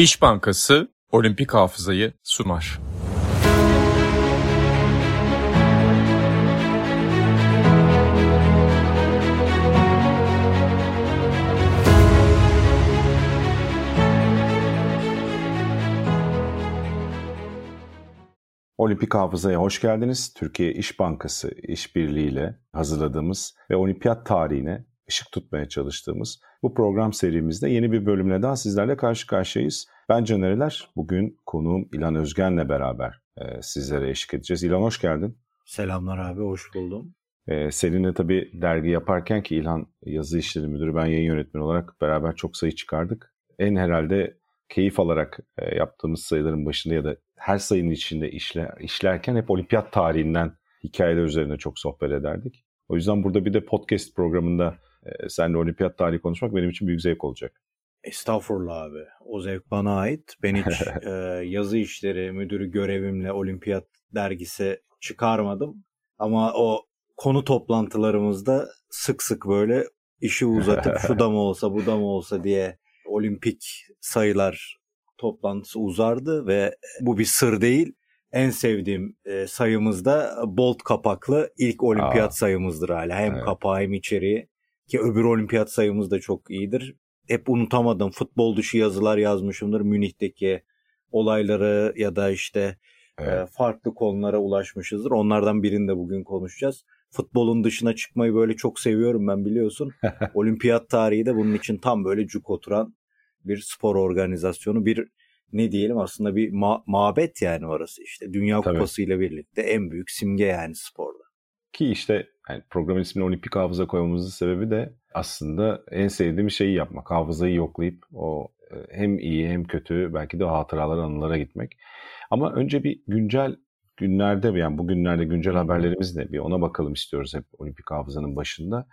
İş Bankası Olimpik Hafızayı sunar. Olimpik Hafıza'ya hoş geldiniz. Türkiye İş Bankası işbirliğiyle hazırladığımız ve olimpiyat tarihine ışık tutmaya çalıştığımız bu program serimizde yeni bir bölümle daha sizlerle karşı karşıyayız. Ben Canereler, bugün konuğum İlan Özgen'le beraber e, sizlere eşlik edeceğiz. İlan hoş geldin. Selamlar abi, hoş buldum. E, seninle tabii dergi yaparken ki İlhan yazı işleri müdürü, ben yayın yönetmeni olarak beraber çok sayı çıkardık. En herhalde keyif alarak e, yaptığımız sayıların başında ya da her sayının içinde işler, işlerken hep olimpiyat tarihinden hikayeler üzerine çok sohbet ederdik. O yüzden burada bir de podcast programında e, seninle olimpiyat tarihi konuşmak benim için büyük zevk olacak. Estağfurullah abi. O zevk bana ait. Ben hiç e, yazı işleri müdürü görevimle olimpiyat dergisi çıkarmadım. Ama o konu toplantılarımızda sık sık böyle işi uzatıp şu da mı olsa bu da mı olsa diye olimpik sayılar toplantısı uzardı ve bu bir sır değil. En sevdiğim e, sayımız da Bolt kapaklı ilk olimpiyat Aa, sayımızdır hala. Hem evet. kapağı hem içeriği. Ki öbür olimpiyat sayımız da çok iyidir. Hep unutamadım. Futbol dışı yazılar yazmışımdır. Münih'teki olayları ya da işte e, evet. farklı konulara ulaşmışızdır. Onlardan birini de bugün konuşacağız. Futbolun dışına çıkmayı böyle çok seviyorum ben biliyorsun. olimpiyat tarihi de bunun için tam böyle cuk oturan bir spor organizasyonu. Bir ne diyelim aslında bir ma- mabet yani orası işte. Dünya Tabii. Kupası ile birlikte en büyük simge yani sporda. Ki işte yani programın ismini olimpik hafıza koymamızın sebebi de aslında en sevdiğim şeyi yapmak. Hafızayı yoklayıp o e, hem iyi hem kötü belki de hatıralar anılara gitmek. Ama önce bir güncel günlerde yani bugünlerde güncel haberlerimiz ne bir ona bakalım istiyoruz hep olimpik hafızanın başında.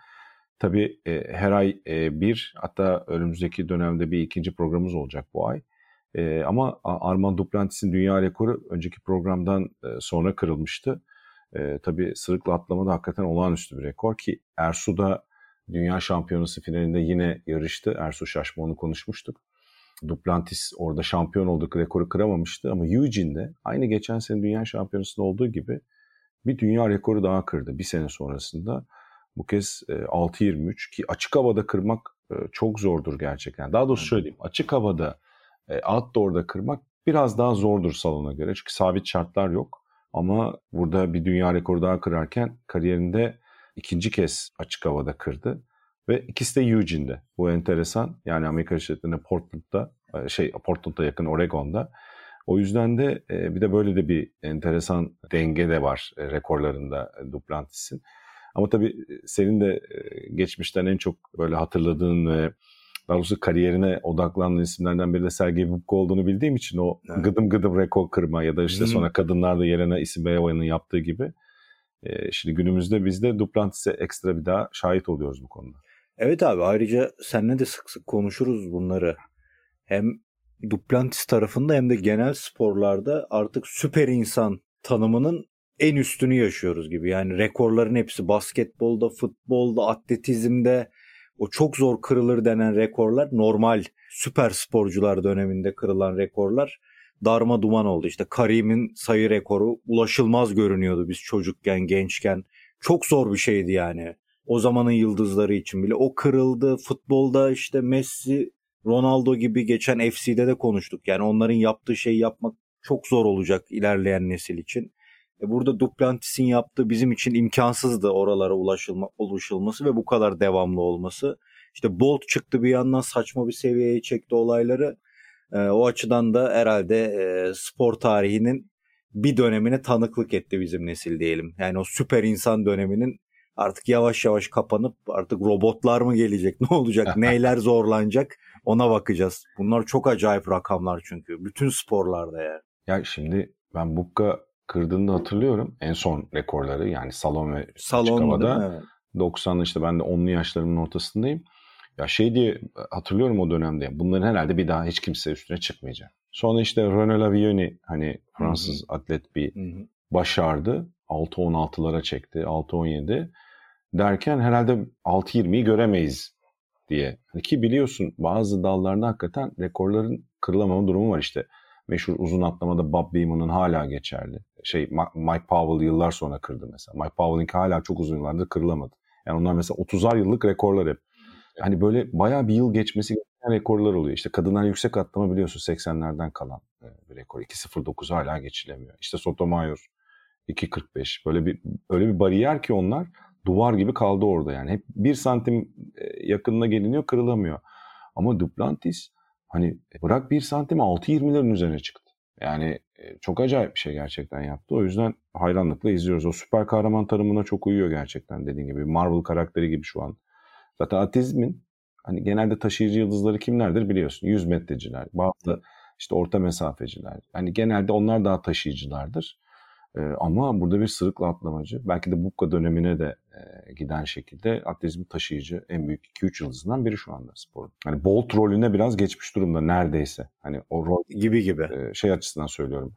Tabii e, her ay e, bir hatta önümüzdeki dönemde bir ikinci programımız olacak bu ay. E, ama Armand Duplantis'in dünya rekoru önceki programdan e, sonra kırılmıştı. E, tabii sırıkla atlama da hakikaten olağanüstü bir rekor ki Ersu da dünya şampiyonası finalinde yine yarıştı. Ersu Şaşma onu konuşmuştuk. Duplantis orada şampiyon olduk rekoru kıramamıştı ama Eugene'de aynı geçen sene dünya şampiyonasında olduğu gibi bir dünya rekoru daha kırdı bir sene sonrasında. Bu kez e, 6.23 ki açık havada kırmak e, çok zordur gerçekten. Daha doğrusu söyleyeyim açık havada e, outdoor'da kırmak biraz daha zordur salona göre çünkü sabit şartlar yok. Ama burada bir dünya rekoru daha kırarken kariyerinde ikinci kez açık havada kırdı. Ve ikisi de Eugene'de. Bu enteresan. Yani Amerika Birleşik Portland'da, e, şey Portland'a yakın Oregon'da. O yüzden de e, bir de böyle de bir enteresan denge de var e, rekorlarında Duplantis'in. Ama tabii senin de geçmişten en çok böyle hatırladığın ve daha doğrusu kariyerine odaklandığın isimlerden biri de Sergey Bubka olduğunu bildiğim için o evet. gıdım gıdım rekor kırma ya da işte hmm. sonra kadınlarda Yelena Isinbayeva'nın yaptığı gibi e, şimdi günümüzde biz de Duplantis'e ekstra bir daha şahit oluyoruz bu konuda. Evet abi ayrıca seninle de sık sık konuşuruz bunları. Hem Duplantis tarafında hem de genel sporlarda artık süper insan tanımının en üstünü yaşıyoruz gibi. Yani rekorların hepsi basketbolda, futbolda, atletizmde, o çok zor kırılır denen rekorlar normal süper sporcular döneminde kırılan rekorlar darma duman oldu. İşte Karim'in sayı rekoru ulaşılmaz görünüyordu biz çocukken, gençken. Çok zor bir şeydi yani. O zamanın yıldızları için bile. O kırıldı. Futbolda işte Messi, Ronaldo gibi geçen FC'de de konuştuk. Yani onların yaptığı şeyi yapmak çok zor olacak ilerleyen nesil için. E burada Duplantis'in yaptığı bizim için imkansızdı oralara ulaşılma, ulaşılması ve bu kadar devamlı olması. İşte Bolt çıktı bir yandan saçma bir seviyeye çekti olayları. E, o açıdan da herhalde e, spor tarihinin bir dönemine tanıklık etti bizim nesil diyelim. Yani o süper insan döneminin artık yavaş yavaş kapanıp artık robotlar mı gelecek ne olacak neyler zorlanacak ona bakacağız. Bunlar çok acayip rakamlar çünkü bütün sporlarda yani. Ya şimdi ben Bukka kırdığını hatırlıyorum. En son rekorları yani salon ve salon açık havada. Evet. 90'lı işte ben de 10'lu yaşlarımın ortasındayım. Ya şey diye hatırlıyorum o dönemde. Bunların herhalde bir daha hiç kimse üstüne çıkmayacak. Sonra işte Renaud Lavioni hani Fransız Hı-hı. atlet bir Hı-hı. başardı. 6-16'lara çekti. 6-17 derken herhalde 6-20'yi göremeyiz diye. Hani ki biliyorsun bazı dallarda hakikaten rekorların kırılamama durumu var işte. Meşhur uzun atlamada Bob Beeman'ın hala geçerli. Şey Mike Powell yıllar sonra kırdı mesela. Mike Powell'ınki hala çok uzun yıllardır kırılamadı. Yani onlar mesela 30'ar yıllık rekorlar hep. Hani böyle bayağı bir yıl geçmesi gereken rekorlar oluyor. İşte kadınlar yüksek atlama biliyorsun 80'lerden kalan e, bir rekor. 2.09 hala geçilemiyor. İşte Sotomayor 2.45 böyle bir öyle bir bariyer ki onlar duvar gibi kaldı orada yani. Hep bir santim e, yakınına geliniyor kırılamıyor. Ama Duplantis hani bırak bir santim 6.20'lerin üzerine çıktı. Yani e, çok acayip bir şey gerçekten yaptı. O yüzden hayranlıkla izliyoruz. O süper kahraman tanımına çok uyuyor gerçekten dediğin gibi. Marvel karakteri gibi şu an. Zaten atizmin hani genelde taşıyıcı yıldızları kimlerdir biliyorsun. 100 metreciler, bazı işte orta mesafeciler. Hani genelde onlar daha taşıyıcılardır. Ee, ama burada bir sırıkla atlamacı. Belki de Bukka dönemine de e, giden şekilde atletizmi taşıyıcı en büyük 2-3 yıldızından biri şu anda sporun. Hani Bolt rolüne biraz geçmiş durumda neredeyse. Hani o rol gibi gibi. E, şey açısından söylüyorum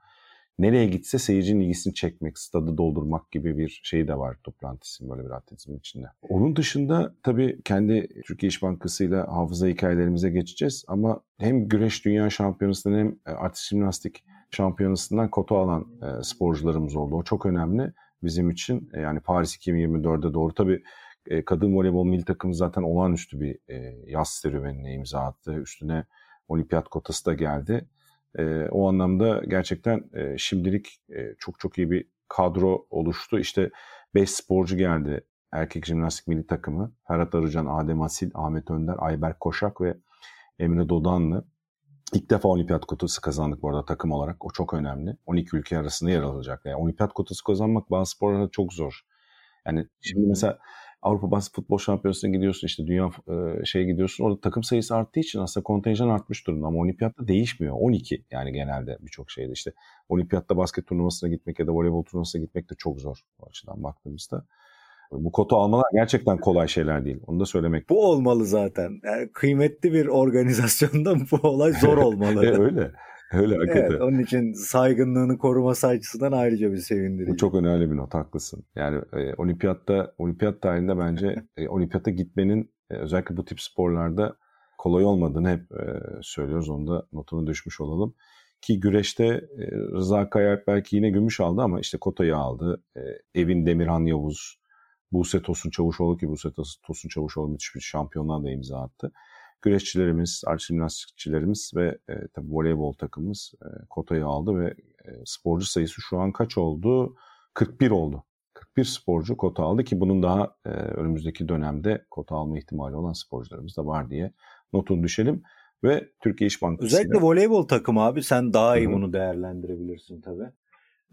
nereye gitse seyircinin ilgisini çekmek, stadı doldurmak gibi bir şey de var toplantısı böyle bir atletizmin içinde. Onun dışında tabii kendi Türkiye İş Bankası ile hafıza hikayelerimize geçeceğiz ama hem güreş dünya şampiyonasından hem e, artist jimnastik şampiyonasından kota alan e, sporcularımız oldu. O çok önemli bizim için. E, yani Paris 2024'de doğru tabii e, kadın voleybol milli takımı zaten olağanüstü bir e, yaz serüvenine imza attı. Üstüne olimpiyat kotası da geldi. E, o anlamda gerçekten e, şimdilik e, çok çok iyi bir kadro oluştu. İşte 5 sporcu geldi erkek jimnastik milli takımı. Ferhat Arıcan, Adem Asil, Ahmet Önder, Ayberk Koşak ve Emre Dodanlı. İlk defa olimpiyat kotası kazandık bu arada takım olarak. O çok önemli. 12 ülke arasında yer alacak. Yani olimpiyat kotası kazanmak bazı sporlarda çok zor. Yani şimdi mesela Avrupa Basket Futbol Şampiyonası'na gidiyorsun işte dünya e, şeye gidiyorsun orada takım sayısı arttığı için aslında kontenjan artmış durumda ama olimpiyatta değişmiyor. 12 yani genelde birçok şeyde işte olimpiyatta basket turnuvasına gitmek ya da voleybol turnuvasına gitmek de çok zor o açıdan baktığımızda. Bu kota almalar gerçekten kolay şeyler değil. Onu da söylemek. Bu olmalı zaten. Yani kıymetli bir organizasyonda bu olay zor olmalı. e, öyle. Öyle hakikaten. Evet, onun için saygınlığını koruması açısından ayrıca bir sevindirici. Bu çok önemli bir not haklısın. Yani e, olimpiyatta olimpiyat tarihinde bence e, olimpiyata gitmenin e, özellikle bu tip sporlarda kolay olmadığını hep e, söylüyoruz. Onu da notunu düşmüş olalım. Ki güreşte e, Rıza Kayalp belki yine gümüş aldı ama işte kotayı aldı. E, Evin Demirhan Yavuz, Buse Tosun Çavuşoğlu ki Buse Tosun Çavuşoğlu müthiş bir şampiyonluğa da imza attı güreşçilerimiz, arç jimnastikçilerimiz ve e, tabii voleybol takımımız e, kotayı aldı ve e, sporcu sayısı şu an kaç oldu? 41 oldu. 41 sporcu kota aldı ki bunun daha e, önümüzdeki dönemde kota alma ihtimali olan sporcularımız da var diye notunu düşelim. Ve Türkiye İş Bankası Özellikle voleybol takımı abi sen daha iyi Hı-hı. bunu değerlendirebilirsin tabii.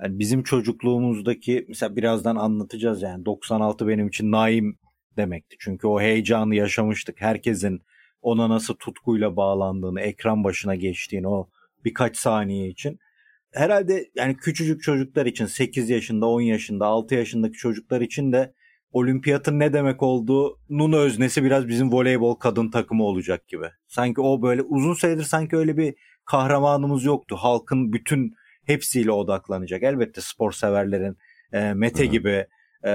Yani bizim çocukluğumuzdaki mesela birazdan anlatacağız yani 96 benim için Naim demekti. Çünkü o heyecanı yaşamıştık. Herkesin ona nasıl tutkuyla bağlandığını, ekran başına geçtiğini o birkaç saniye için. Herhalde yani küçücük çocuklar için 8 yaşında, 10 yaşında, 6 yaşındaki çocuklar için de olimpiyatın ne demek olduğunun öznesi biraz bizim voleybol kadın takımı olacak gibi. Sanki o böyle uzun süredir sanki öyle bir kahramanımız yoktu. Halkın bütün hepsiyle odaklanacak. Elbette spor severlerin e, Mete Hı-hı. gibi e,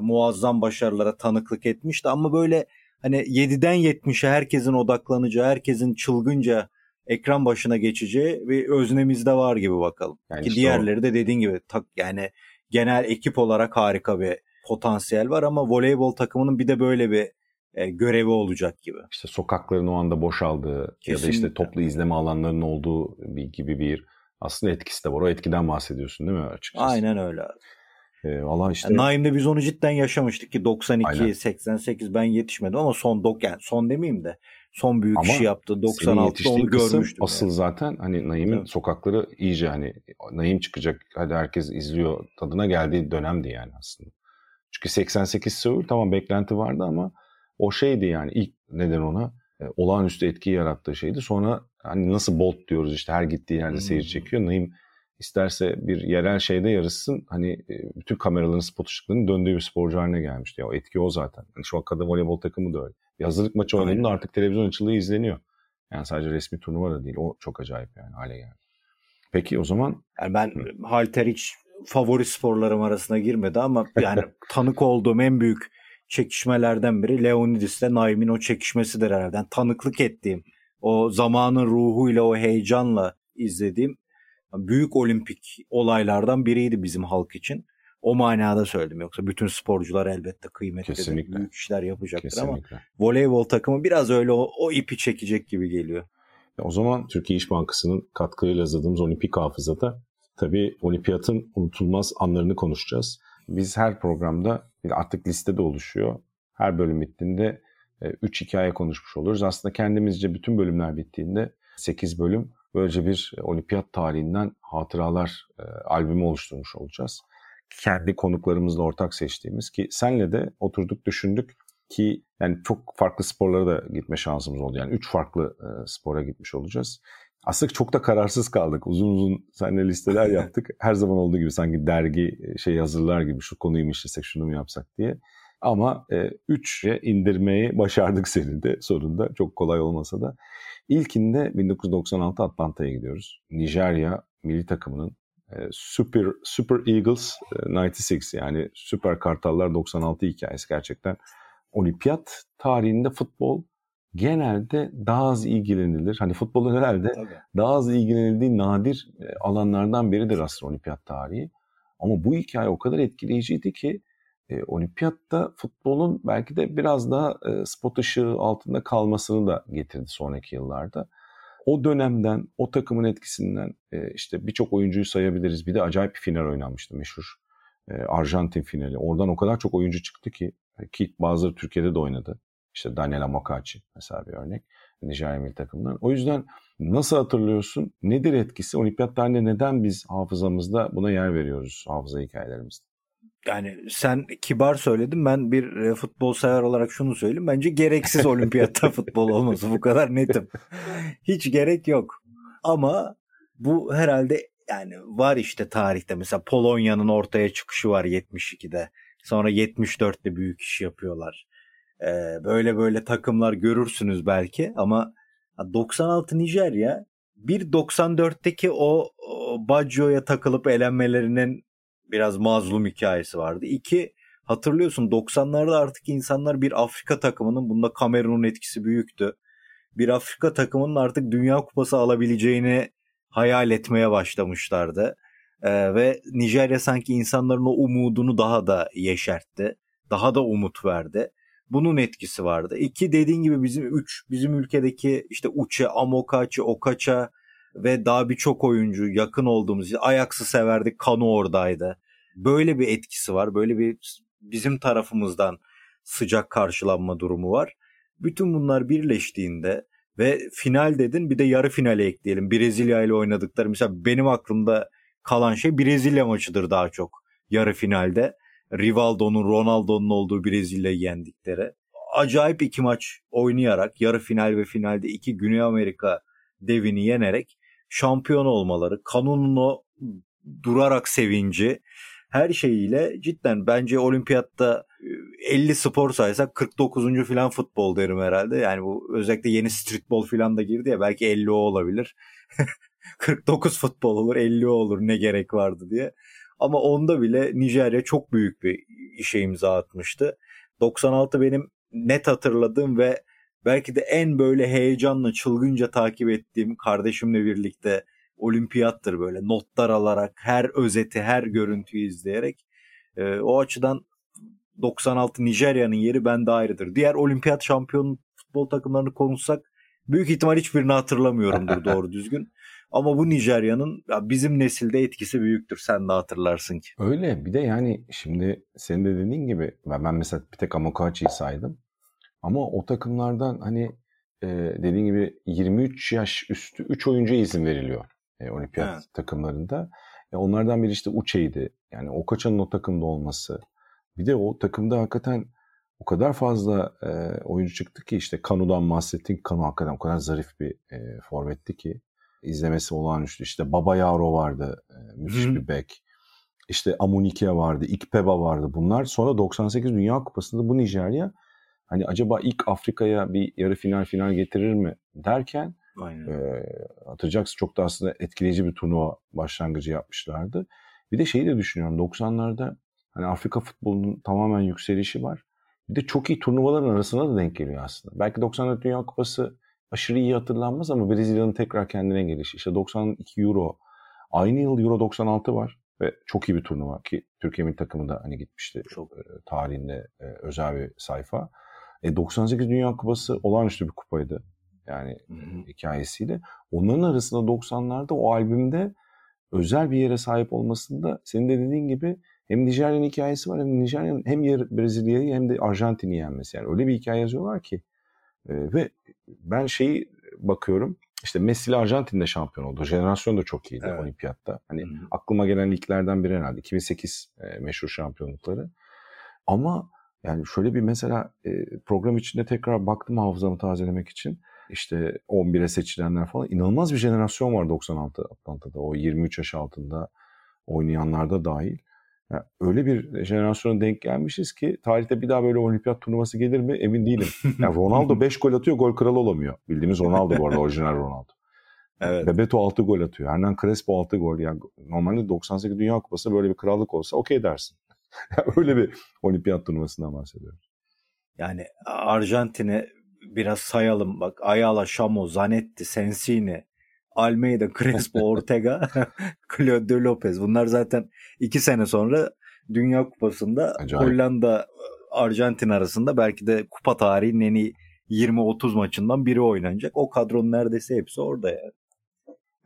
muazzam başarılara tanıklık etmişti ama böyle hani 7'den 70'e herkesin odaklanacağı, herkesin çılgınca ekran başına geçeceği bir öznemiz var gibi bakalım. Yani Ki işte diğerleri o... de dediğin gibi tak yani genel ekip olarak harika bir potansiyel var ama voleybol takımının bir de böyle bir e, görevi olacak gibi. İşte sokakların o anda boşaldığı Kesinlikle. ya da işte toplu izleme alanlarının olduğu bir, gibi bir aslında etkisi de var. O etkiden bahsediyorsun değil mi açıkçası? Aynen öyle abi. E, valla işte. Yani Naim'de biz onu cidden yaşamıştık ki 92, Aynen. 88 ben yetişmedim ama son dok yani son demeyeyim de son büyük ama işi yaptı. 96'da onu görmüştüm. Asıl yani. zaten hani Naim'in evet. sokakları iyice hani Naim çıkacak hadi herkes izliyor tadına geldiği dönemdi yani aslında. Çünkü 88 Seul tamam beklenti vardı ama o şeydi yani ilk neden ona e, olağanüstü etki yarattığı şeydi. Sonra hani nasıl Bolt diyoruz işte her gittiği yerde hmm. seyir çekiyor. Naim isterse bir yerel şeyde yarışsın. Hani e, bütün kameraların spot ışıklarının döndüğü bir sporcu haline gelmişti. Ya o etki o zaten. Yani şu an kadın voleybol takımı da öyle. Bir hazırlık maçı oynadığında artık televizyon açılığı izleniyor. Yani sadece resmi turnuva da değil. O çok acayip yani hale geldi. Peki o zaman? Yani ben Hı. halter hiç favori sporlarım arasına girmedi ama yani tanık olduğum en büyük çekişmelerden biri Leonidis ile Naim'in o çekişmesidir herhalde. Yani tanıklık ettiğim o zamanın ruhuyla o heyecanla izlediğim büyük olimpik olaylardan biriydi bizim halk için. O manada söyledim. Yoksa bütün sporcular elbette kıymetli Kesinlikle. büyük işler yapacaktır ama Kesinlikle. voleybol takımı biraz öyle o, o ipi çekecek gibi geliyor. Ya O zaman Türkiye İş Bankası'nın katkılarıyla hazırladığımız olimpik hafızada tabii olimpiyatın unutulmaz anlarını konuşacağız. Biz her programda artık listede oluşuyor. Her bölüm bittiğinde 3 hikaye konuşmuş oluruz. Aslında kendimizce bütün bölümler bittiğinde 8 bölüm böylece bir e, olimpiyat tarihinden hatıralar e, albümü oluşturmuş olacağız. Kendi konuklarımızla ortak seçtiğimiz ki senle de oturduk düşündük ki yani çok farklı sporlara da gitme şansımız oldu. Yani üç farklı e, spora gitmiş olacağız. Aslında çok da kararsız kaldık. Uzun uzun seninle listeler yaptık. Her zaman olduğu gibi sanki dergi e, şey hazırlar gibi şu konuyu mu işlesek şunu mu yapsak diye. Ama e, üçe indirmeyi başardık seride sonunda. Çok kolay olmasa da. İlkinde 1996 Atlanta'ya gidiyoruz. Nijerya milli takımının e, Super Super Eagles e, 96 yani Süper Kartallar 96 hikayesi gerçekten olimpiyat tarihinde futbol genelde daha az ilgilenilir. Hani futbolun herhalde Tabii. daha az ilgilenildiği nadir e, alanlardan biridir aslında olimpiyat tarihi. Ama bu hikaye o kadar etkileyiciydi ki e, olimpiyatta futbolun belki de biraz daha e, spot ışığı altında kalmasını da getirdi sonraki yıllarda. O dönemden, o takımın etkisinden e, işte birçok oyuncuyu sayabiliriz. Bir de acayip bir final oynanmıştı meşhur. E, Arjantin finali. Oradan o kadar çok oyuncu çıktı ki ki bazıları Türkiye'de de oynadı. İşte Daniel Amokachi mesela bir örnek. Nijerya milli takımından. O yüzden nasıl hatırlıyorsun? Nedir etkisi? Olimpiyat tarihinde neden biz hafızamızda buna yer veriyoruz hafıza hikayelerimizde? Yani sen kibar söyledin ben bir e, futbol sever olarak şunu söyleyeyim. Bence gereksiz olimpiyatta futbol olması bu kadar netim. Hiç gerek yok. Ama bu herhalde yani var işte tarihte mesela Polonya'nın ortaya çıkışı var 72'de. Sonra 74'te büyük iş yapıyorlar. Ee, böyle böyle takımlar görürsünüz belki ama 96 Nijerya bir 94'teki o, o Baggio'ya takılıp elenmelerinin biraz mazlum hikayesi vardı. İki hatırlıyorsun 90'larda artık insanlar bir Afrika takımının bunda Kamerun'un etkisi büyüktü. Bir Afrika takımının artık Dünya Kupası alabileceğini hayal etmeye başlamışlardı. Ee, ve Nijerya sanki insanların o umudunu daha da yeşertti. Daha da umut verdi. Bunun etkisi vardı. İki dediğin gibi bizim üç bizim ülkedeki işte Uche, Amokachi, Okacha ve daha birçok oyuncu yakın olduğumuz Ajax'ı severdik. Kanu oradaydı. Böyle bir etkisi var. Böyle bir bizim tarafımızdan sıcak karşılanma durumu var. Bütün bunlar birleştiğinde ve final dedin bir de yarı finale ekleyelim. Brezilya ile oynadıkları mesela benim aklımda kalan şey Brezilya maçıdır daha çok yarı finalde. Rivaldo'nun, Ronaldo'nun olduğu Brezilya'yı yendikleri. Acayip iki maç oynayarak yarı final ve finalde iki Güney Amerika devini yenerek şampiyon olmaları, kanunun o durarak sevinci her şeyiyle cidden bence olimpiyatta 50 spor saysak 49. filan futbol derim herhalde. Yani bu özellikle yeni streetball filan da girdi ya belki 50 o olabilir. 49 futbol olur 50 o olur ne gerek vardı diye. Ama onda bile Nijerya çok büyük bir işe imza atmıştı. 96 benim net hatırladığım ve belki de en böyle heyecanla çılgınca takip ettiğim kardeşimle birlikte olimpiyattır böyle notlar alarak her özeti her görüntüyü izleyerek e, o açıdan 96 Nijerya'nın yeri bende ayrıdır. Diğer olimpiyat şampiyon futbol takımlarını konuşsak büyük ihtimal hiçbirini hatırlamıyorumdur doğru düzgün. Ama bu Nijerya'nın bizim nesilde etkisi büyüktür. Sen de hatırlarsın ki. Öyle bir de yani şimdi senin de dediğin gibi ben mesela bir tek Amokachi'yi saydım. Ama o takımlardan hani e, dediğin gibi 23 yaş üstü 3 oyuncuya izin veriliyor e, olimpiyat evet. takımlarında. E, onlardan biri işte Uçe'ydi. Yani Okacha'nın o takımda olması. Bir de o takımda hakikaten o kadar fazla e, oyuncu çıktı ki işte Kanu'dan bahsettin. Kanu hakikaten o kadar zarif bir e, forvetti ki izlemesi olağanüstü. İşte Baba Yaro vardı. E, müthiş Hı. bir bek. İşte Amunike vardı. Ikpeba vardı. Bunlar sonra 98 Dünya Kupası'nda bu Nijerya hani acaba ilk Afrika'ya bir yarı final final getirir mi derken Aynen. e, hatırlayacaksın çok da aslında etkileyici bir turnuva başlangıcı yapmışlardı. Bir de şeyi de düşünüyorum 90'larda hani Afrika futbolunun tamamen yükselişi var. Bir de çok iyi turnuvaların arasına da denk geliyor aslında. Belki 94 Dünya Kupası aşırı iyi hatırlanmaz ama Brezilya'nın tekrar kendine gelişi. İşte 92 Euro. Aynı yıl Euro 96 var ve çok iyi bir turnuva ki Türkiye milli takımı da hani gitmişti. Çok e, tarihinde e, özel bir sayfa. E, 98 Dünya Kupası olağanüstü bir kupaydı. Yani hı hı. hikayesiyle. Onların arasında 90'larda o albümde özel bir yere sahip olmasında senin de dediğin gibi hem Nijerya'nın hikayesi var hem Nijerya'nın hem Brezilya'yı hem de Arjantin'i yenmesi. Yani öyle bir hikaye yazıyorlar ki. E, ve ben şeyi bakıyorum işte Messi ile Arjantin'de şampiyon oldu. Jenerasyon da çok iyiydi evet. olimpiyatta. Hani Hı-hı. aklıma gelen liglerden biri herhalde. 2008 e, meşhur şampiyonlukları. Ama yani şöyle bir mesela e, program içinde tekrar baktım hafızamı tazelemek için. İşte 11'e seçilenler falan. inanılmaz bir jenerasyon var 96 Atlanta'da. O 23 yaş altında oynayanlarda dahil. Yani öyle bir jenerasyona denk gelmişiz ki tarihte bir daha böyle olimpiyat turnuvası gelir mi emin değilim. Yani Ronaldo 5 gol atıyor gol kralı olamıyor. Bildiğimiz Ronaldo bu arada orijinal Ronaldo. Evet. Bebeto 6 gol atıyor. Hernan Crespo 6 gol. Yani normalde 98 Dünya Kupası böyle bir krallık olsa okey dersin. öyle bir olimpiyat turnuvasından bahsediyoruz. Yani Arjantin'i biraz sayalım. Bak Ayala, Şamo, Zanetti, Sensini, Almeida, Crespo, Ortega, Claudio Lopez. Bunlar zaten iki sene sonra Dünya Kupası'nda Acayip. Hollanda, Arjantin arasında belki de kupa tarihinin en iyi 20-30 maçından biri oynanacak. O kadronun neredeyse hepsi orada yani.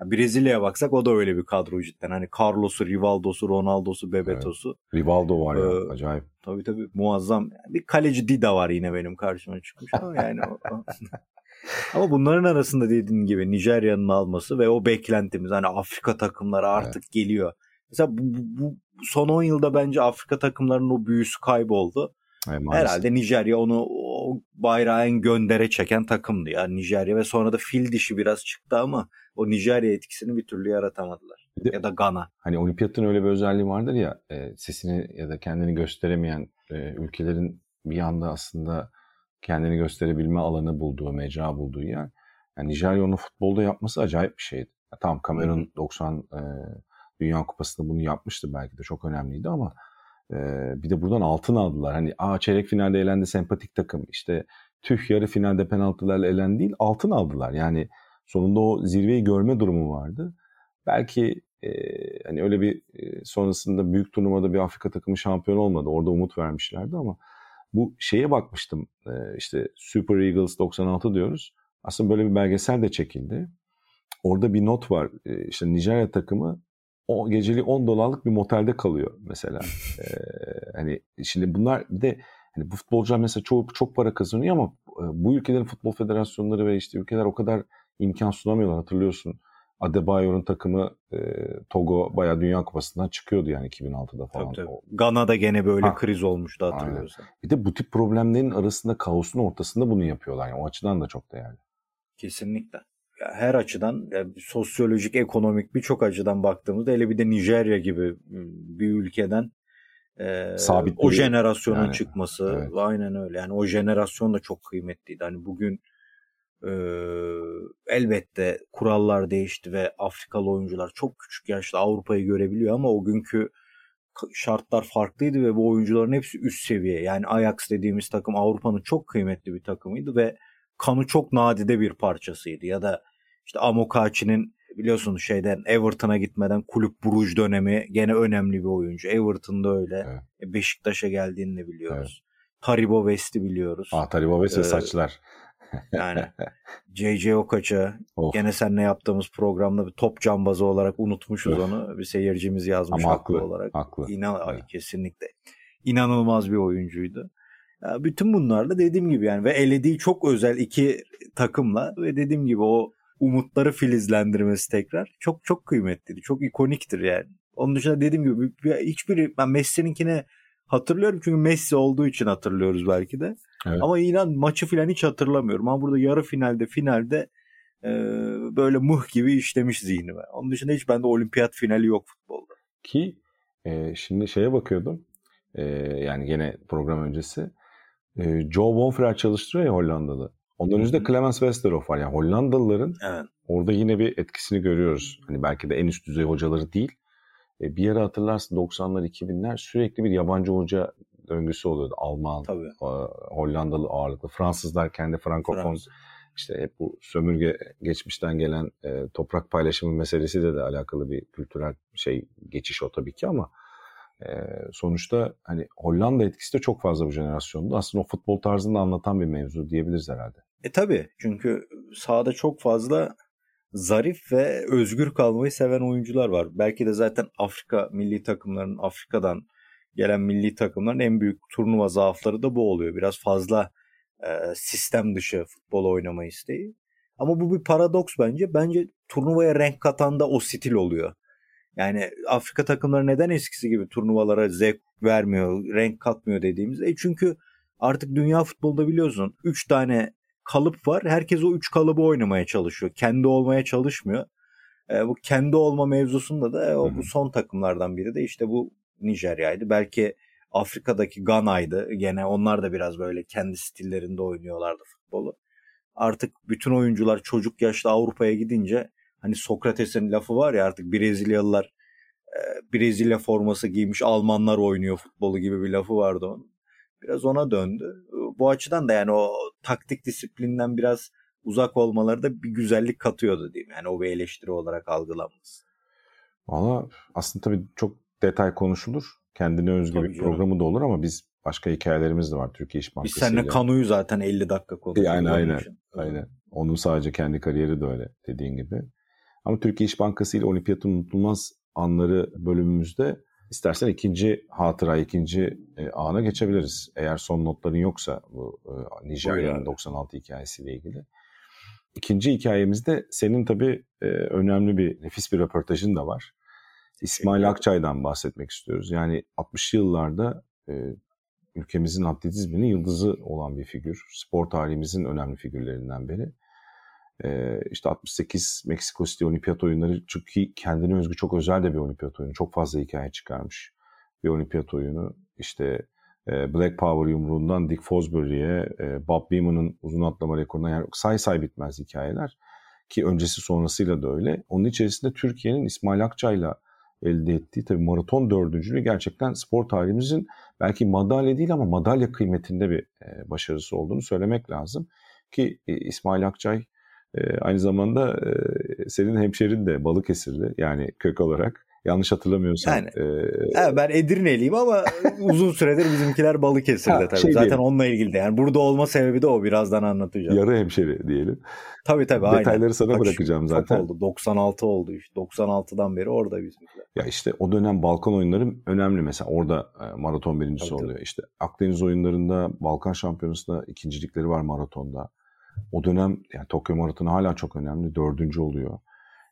Brezilya'ya baksak o da öyle bir kadro cidden. Hani Carlos'u, Rivaldo'su, Ronaldo'su, Bebeto'su. Evet. Rivaldo var ya ee, acayip. Tabii tabii muazzam. Bir kaleci Dida var yine benim karşıma çıkmış ama yani o, o. Ama bunların arasında dediğin gibi Nijerya'nın alması ve o beklentimiz hani Afrika takımları artık evet. geliyor. Mesela bu, bu, bu son 10 yılda bence Afrika takımlarının o büyüsü kayboldu. Evet, Herhalde Nijerya onu o bayrağı en göndere çeken takımdı ya Nijerya ve sonra da fil dişi biraz çıktı ama o Nijerya etkisini bir türlü yaratamadılar. De, ya da Gana. Hani olimpiyatın öyle bir özelliği vardır ya e, sesini ya da kendini gösteremeyen e, ülkelerin bir anda aslında kendini gösterebilme alanı bulduğu, mecra bulduğu yer. Yani Nijerya onu futbolda yapması acayip bir şeydi. Ya tamam Kamerun 90 e, Dünya Kupası'nda bunu yapmıştı belki de çok önemliydi ama bir de buradan altın aldılar. Hani aa çeyrek finalde elendi sempatik takım işte tüh yarı finalde penaltılarla elendi değil altın aldılar. Yani sonunda o zirveyi görme durumu vardı. Belki e, hani öyle bir e, sonrasında büyük turnuvada bir Afrika takımı şampiyon olmadı. Orada umut vermişlerdi ama bu şeye bakmıştım e, işte Super Eagles 96 diyoruz. Aslında böyle bir belgesel de çekildi. Orada bir not var. E, işte Nijerya takımı o geceli 10 dolarlık bir motelde kalıyor mesela. ee, hani şimdi bunlar bir de hani bu futbolcular mesela çok çok para kazanıyor ama bu ülkelerin futbol federasyonları ve işte ülkeler o kadar imkan sunamıyorlar hatırlıyorsun. Adebayor'un takımı e, Togo bayağı Dünya Kupası'ndan çıkıyordu yani 2006'da falan. Tabii, tabii. Gana'da gene böyle ha. kriz olmuştu hatırlıyorsan. Bir de bu tip problemlerin arasında kaosun ortasında bunu yapıyorlar. Yani o açıdan da çok değerli. Kesinlikle. Her açıdan yani sosyolojik, ekonomik birçok açıdan baktığımızda hele bir de Nijerya gibi bir ülkeden e, Sabit o jenerasyonun yani, çıkması evet. aynen öyle. Yani o jenerasyon da çok kıymetliydi. Hani bugün ee, elbette kurallar değişti ve Afrikalı oyuncular çok küçük yaşta Avrupa'yı görebiliyor ama o günkü şartlar farklıydı ve bu oyuncuların hepsi üst seviye. Yani Ajax dediğimiz takım Avrupa'nın çok kıymetli bir takımıydı ve kanı çok nadide bir parçasıydı. Ya da işte Amokachi'nin biliyorsunuz şeyden Everton'a gitmeden kulüp buruj dönemi gene önemli bir oyuncu. Everton'da öyle. Evet. E, Beşiktaş'a geldiğini de biliyoruz. Evet. Taribo West'i biliyoruz. Ah Taribo West ee, saçlar. Yani J.J. Okaç'a gene seninle yaptığımız programda bir top cambazı olarak unutmuşuz onu. Bir seyircimiz yazmış Ama haklı, haklı olarak. Haklı. İnan evet. kesinlikle. İnanılmaz bir oyuncuydu. Ya bütün bunlar da dediğim gibi yani ve elediği çok özel iki takımla ve dediğim gibi o umutları filizlendirmesi tekrar çok çok kıymetliydi. Çok ikoniktir yani. Onun dışında dediğim gibi hiçbiri ben Messi'ninkine hatırlıyorum çünkü Messi olduğu için hatırlıyoruz belki de. Evet. Ama inan maçı falan hiç hatırlamıyorum. Ama burada yarı finalde finalde e, böyle muh gibi işlemiş zihnime. Onun dışında hiç bende olimpiyat finali yok futbolda. Ki e, şimdi şeye bakıyordum. E, yani gene program öncesi. E, Joe Bonfrer çalıştırıyor ya Hollanda'da. Ondan önce de Clemens Westerhof var. Yani Hollandalıların evet. orada yine bir etkisini görüyoruz. Hani belki de en üst düzey hocaları değil. E, bir yere hatırlarsın 90'lar 2000'ler sürekli bir yabancı hoca döngüsü oluyordu. Alman, Tabii. Hollandalı ağırlıklı. Fransızlar kendi frankofon işte hep bu sömürge geçmişten gelen e, toprak paylaşımı meselesiyle de alakalı bir kültürel şey geçiş o tabii ki ama sonuçta hani Hollanda etkisi de çok fazla bu jenerasyonda. Aslında o futbol tarzını anlatan bir mevzu diyebiliriz herhalde. E tabii çünkü sahada çok fazla zarif ve özgür kalmayı seven oyuncular var. Belki de zaten Afrika milli takımlarının Afrika'dan gelen milli takımların en büyük turnuva zaafları da bu oluyor. Biraz fazla e, sistem dışı futbol oynama isteği. Ama bu bir paradoks bence. Bence turnuvaya renk katan da o stil oluyor. Yani Afrika takımları neden eskisi gibi turnuvalara zevk vermiyor, renk katmıyor dediğimizde. E çünkü artık dünya futbolda biliyorsun 3 tane kalıp var. Herkes o 3 kalıbı oynamaya çalışıyor. Kendi olmaya çalışmıyor. E, bu kendi olma mevzusunda da e, o, bu son takımlardan biri de işte bu Nijerya'ydı. Belki Afrika'daki Gana'ydı. Gene onlar da biraz böyle kendi stillerinde oynuyorlardı futbolu. Artık bütün oyuncular çocuk yaşta Avrupa'ya gidince hani Sokrates'in lafı var ya artık Brezilyalılar e, Brezilya forması giymiş Almanlar oynuyor futbolu gibi bir lafı vardı onun. Biraz ona döndü. Bu açıdan da yani o taktik disiplinden biraz uzak olmaları da bir güzellik katıyordu diyeyim. Yani o bir eleştiri olarak algılanması. Valla aslında tabii çok detay konuşulur. Kendine özgü Tabii bir canım. programı da olur ama biz başka hikayelerimiz de var Türkiye İş Bankası. Biz seninle Kanu'yu zaten 50 dakika konuşuyoruz. Yani aynen, aynen. Onun sadece kendi kariyeri de öyle dediğin gibi. Ama Türkiye İş Bankası ile olimpiyatın unutulmaz anları bölümümüzde istersen ikinci hatıra, ikinci e, ana geçebiliriz. Eğer son notların yoksa bu e, Nijerya'nın 96 hikayesiyle ilgili. İkinci hikayemizde senin tabii e, önemli bir, nefis bir röportajın da var. İsmail Akçay'dan bahsetmek istiyoruz. Yani 60'lı yıllarda e, ülkemizin atletizminin yıldızı olan bir figür. Spor tarihimizin önemli figürlerinden biri. E, işte 68 Meksiko City Olimpiyat oyunları çünkü kendine özgü çok özel de bir olimpiyat oyunu. Çok fazla hikaye çıkarmış bir olimpiyat oyunu. İşte e, Black Power yumruğundan Dick Fosbury'e, e, Bob Beeman'ın uzun atlama rekoruna yani say say bitmez hikayeler. Ki öncesi sonrasıyla da öyle. Onun içerisinde Türkiye'nin İsmail Akçay'la elde ettiği tabii maraton dördüncülüğü gerçekten spor tarihimizin belki madalya değil ama madalya kıymetinde bir e, başarısı olduğunu söylemek lazım. Ki İsmail Akçay e, aynı zamanda e, senin hemşerin de Balıkesirli yani kök olarak. Yanlış hatırlamıyorsam. Yani, e, evet, ben Edirne'liyim ama uzun süredir bizimkiler Balıkesir'de tabii. Şey Zaten diyelim. onunla ilgili de. Yani burada olma sebebi de o. Birazdan anlatacağım. Yarı hemşeri diyelim. Tabii tabii. Detayları aynen. sana Kaç, bırakacağım zaten. oldu. 96 oldu işte. 96'dan beri orada bizimkiler. Ya işte o dönem Balkan oyunları önemli. Mesela orada e, maraton birincisi tabii, oluyor. Tabii. İşte Akdeniz oyunlarında Balkan şampiyonasında ikincilikleri var maratonda. O dönem yani Tokyo Maratonu hala çok önemli. Dördüncü oluyor.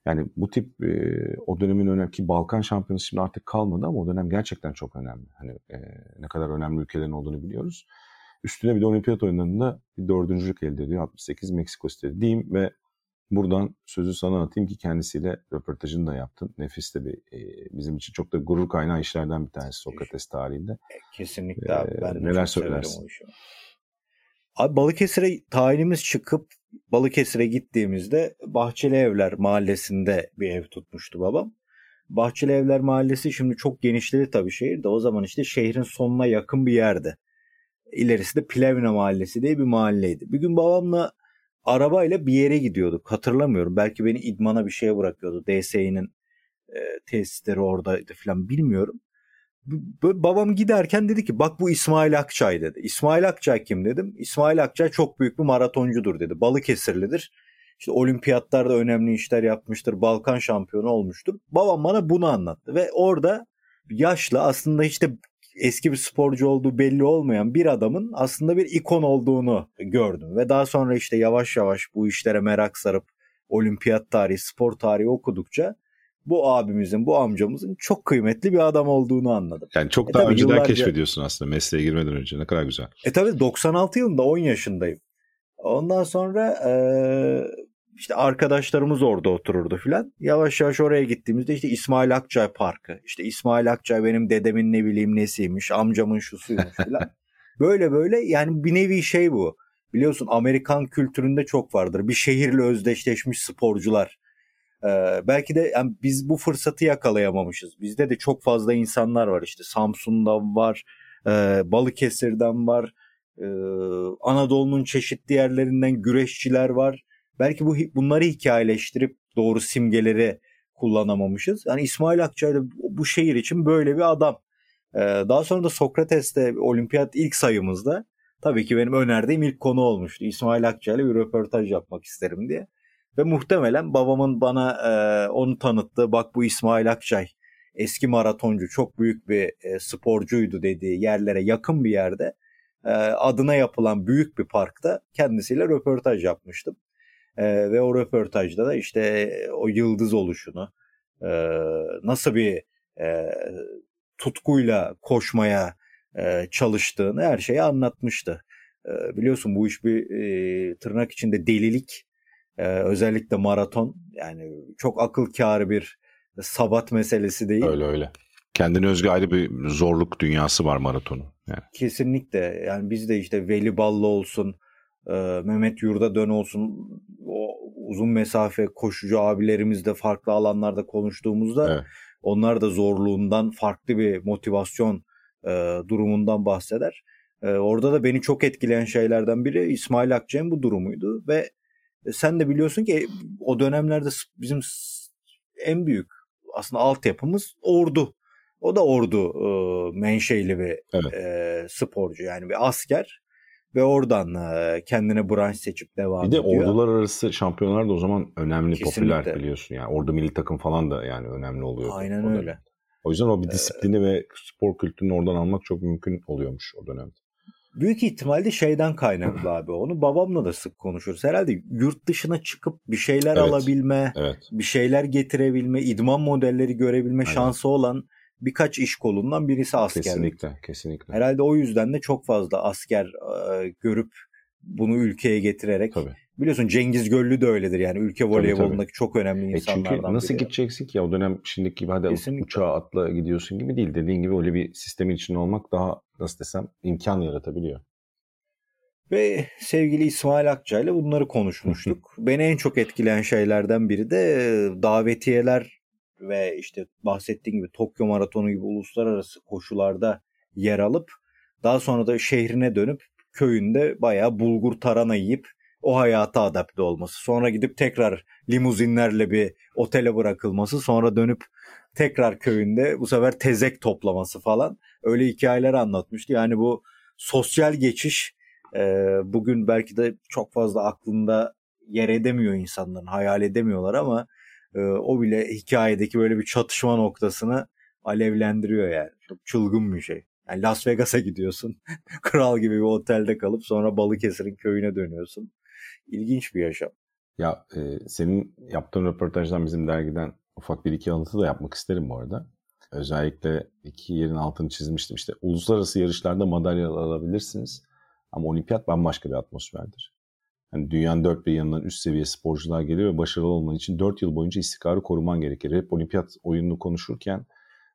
Yani bu tip e, o dönemin önemli ki Balkan şampiyonası şimdi artık kalmadı ama o dönem gerçekten çok önemli. Hani e, ne kadar önemli ülkelerin olduğunu biliyoruz. Üstüne bir de olimpiyat oyunlarında bir dördüncülük elde ediyor. 68 Meksiko City diyeyim ve buradan sözü sana atayım ki kendisiyle röportajını da yaptın. Nefis de bir e, bizim için çok da gurur kaynağı işlerden bir tanesi Sokrates tarihinde. E, kesinlikle abi. Ben de neler söylersin? Abi Balıkesir'e tayinimiz çıkıp Balıkesir'e gittiğimizde Bahçeli Evler mahallesinde bir ev tutmuştu babam. Bahçeli Evler mahallesi şimdi çok genişledi tabii şehirde. O zaman işte şehrin sonuna yakın bir yerde. İlerisi de Plevne mahallesi diye bir mahalleydi. Bir gün babamla arabayla bir yere gidiyorduk. Hatırlamıyorum. Belki beni idmana bir şeye bırakıyordu. DSİ'nin e, tesisleri oradaydı falan bilmiyorum babam giderken dedi ki bak bu İsmail Akçay dedi. İsmail Akçay kim dedim. İsmail Akçay çok büyük bir maratoncudur dedi. Balıkesirlidir. İşte olimpiyatlarda önemli işler yapmıştır. Balkan şampiyonu olmuştur. Babam bana bunu anlattı ve orada yaşlı aslında işte eski bir sporcu olduğu belli olmayan bir adamın aslında bir ikon olduğunu gördüm. Ve daha sonra işte yavaş yavaş bu işlere merak sarıp olimpiyat tarihi, spor tarihi okudukça bu abimizin, bu amcamızın çok kıymetli bir adam olduğunu anladım. Yani çok e daha önceden yıllarca... keşfediyorsun aslında mesleğe girmeden önce. Ne kadar güzel. E tabii 96 yılında 10 yaşındayım. Ondan sonra e, işte arkadaşlarımız orada otururdu filan. Yavaş yavaş oraya gittiğimizde işte İsmail Akçay Parkı. İşte İsmail Akçay benim dedemin ne bileyim nesiymiş, amcamın şusuymuş filan. böyle böyle yani bir nevi şey bu. Biliyorsun Amerikan kültüründe çok vardır. Bir şehirle özdeşleşmiş sporcular ee, belki de yani biz bu fırsatı yakalayamamışız. Bizde de çok fazla insanlar var işte Samsun'dan var, e, Balıkesir'den var, Ee, Anadolu'nun çeşitli yerlerinden güreşçiler var. Belki bu bunları hikayeleştirip doğru simgeleri kullanamamışız. Yani İsmail Akçay da bu şehir için böyle bir adam. Ee, daha sonra da Sokrates'te olimpiyat ilk sayımızda tabii ki benim önerdiğim ilk konu olmuştu. İsmail Akçay'la bir röportaj yapmak isterim diye. Ve muhtemelen babamın bana e, onu tanıttığı bak bu İsmail Akçay eski maratoncu çok büyük bir e, sporcuydu dediği yerlere yakın bir yerde e, adına yapılan büyük bir parkta kendisiyle röportaj yapmıştım. E, ve o röportajda da işte o yıldız oluşunu e, nasıl bir e, tutkuyla koşmaya e, çalıştığını her şeyi anlatmıştı. E, biliyorsun bu iş bir e, tırnak içinde delilik e, özellikle maraton yani çok akıl kârı bir sabat meselesi değil. Öyle öyle. Kendine özgü ayrı bir zorluk dünyası var maratonun. Yani. Kesinlikle. Yani biz de işte Veli Ballı olsun, e, Mehmet Yurda Dön olsun, o uzun mesafe koşucu abilerimiz de farklı alanlarda konuştuğumuzda evet. onlar da zorluğundan farklı bir motivasyon e, durumundan bahseder. E, orada da beni çok etkileyen şeylerden biri İsmail Akçay'ın bu durumuydu ve sen de biliyorsun ki o dönemlerde bizim en büyük aslında altyapımız ordu. O da ordu e, menşeli bir evet. e, sporcu yani bir asker ve oradan e, kendine branş seçip devam ediyor. Bir de ordular arası şampiyonlar da o zaman önemli, Kesinlikle. popüler biliyorsun yani. Ordu milli takım falan da yani önemli oluyor. Aynen öyle. O yüzden o bir disiplini ee, ve spor kültürünü oradan almak çok mümkün oluyormuş o dönemde. Büyük ihtimalle şeyden kaynaklı abi onu babamla da sık konuşuruz. Herhalde yurt dışına çıkıp bir şeyler evet, alabilme, evet. bir şeyler getirebilme, idman modelleri görebilme Aynen. şansı olan birkaç iş kolundan birisi askerlik. Kesinlikle, kesinlikle. Herhalde o yüzden de çok fazla asker e, görüp bunu ülkeye getirerek Tabii. Biliyorsun Cengiz Göllü de öyledir yani ülke voleybolundaki çok önemli insanlardan e çünkü nasıl biri. gideceksin ki ya o dönem şimdiki gibi hadi Kesinlikle. uçağa atla gidiyorsun gibi değil. Dediğin gibi öyle bir sistemin içinde olmak daha nasıl desem imkan yaratabiliyor. Ve sevgili İsmail Akça ile bunları konuşmuştuk. Beni en çok etkileyen şeylerden biri de davetiyeler ve işte bahsettiğim gibi Tokyo Maratonu gibi uluslararası koşularda yer alıp daha sonra da şehrine dönüp köyünde bayağı bulgur tarana yiyip o hayata adapte olması. Sonra gidip tekrar limuzinlerle bir otele bırakılması. Sonra dönüp tekrar köyünde bu sefer tezek toplaması falan. Öyle hikayeler anlatmıştı. Yani bu sosyal geçiş e, bugün belki de çok fazla aklında yer edemiyor insanların. Hayal edemiyorlar ama e, o bile hikayedeki böyle bir çatışma noktasını alevlendiriyor yani. Çok çılgın bir şey. Yani Las Vegas'a gidiyorsun. Kral gibi bir otelde kalıp sonra Balıkesir'in köyüne dönüyorsun. İlginç bir yaşam. Ya e, senin yaptığın röportajdan bizim dergiden ufak bir iki alıntı da yapmak isterim bu arada. Özellikle iki yerin altını çizmiştim. İşte uluslararası yarışlarda madalya alabilirsiniz. Ama olimpiyat bambaşka bir atmosferdir. Yani dünyanın dört bir yanından üst seviye sporcular geliyor ve başarılı olman için dört yıl boyunca istikrarı koruman gerekir. Hep olimpiyat oyununu konuşurken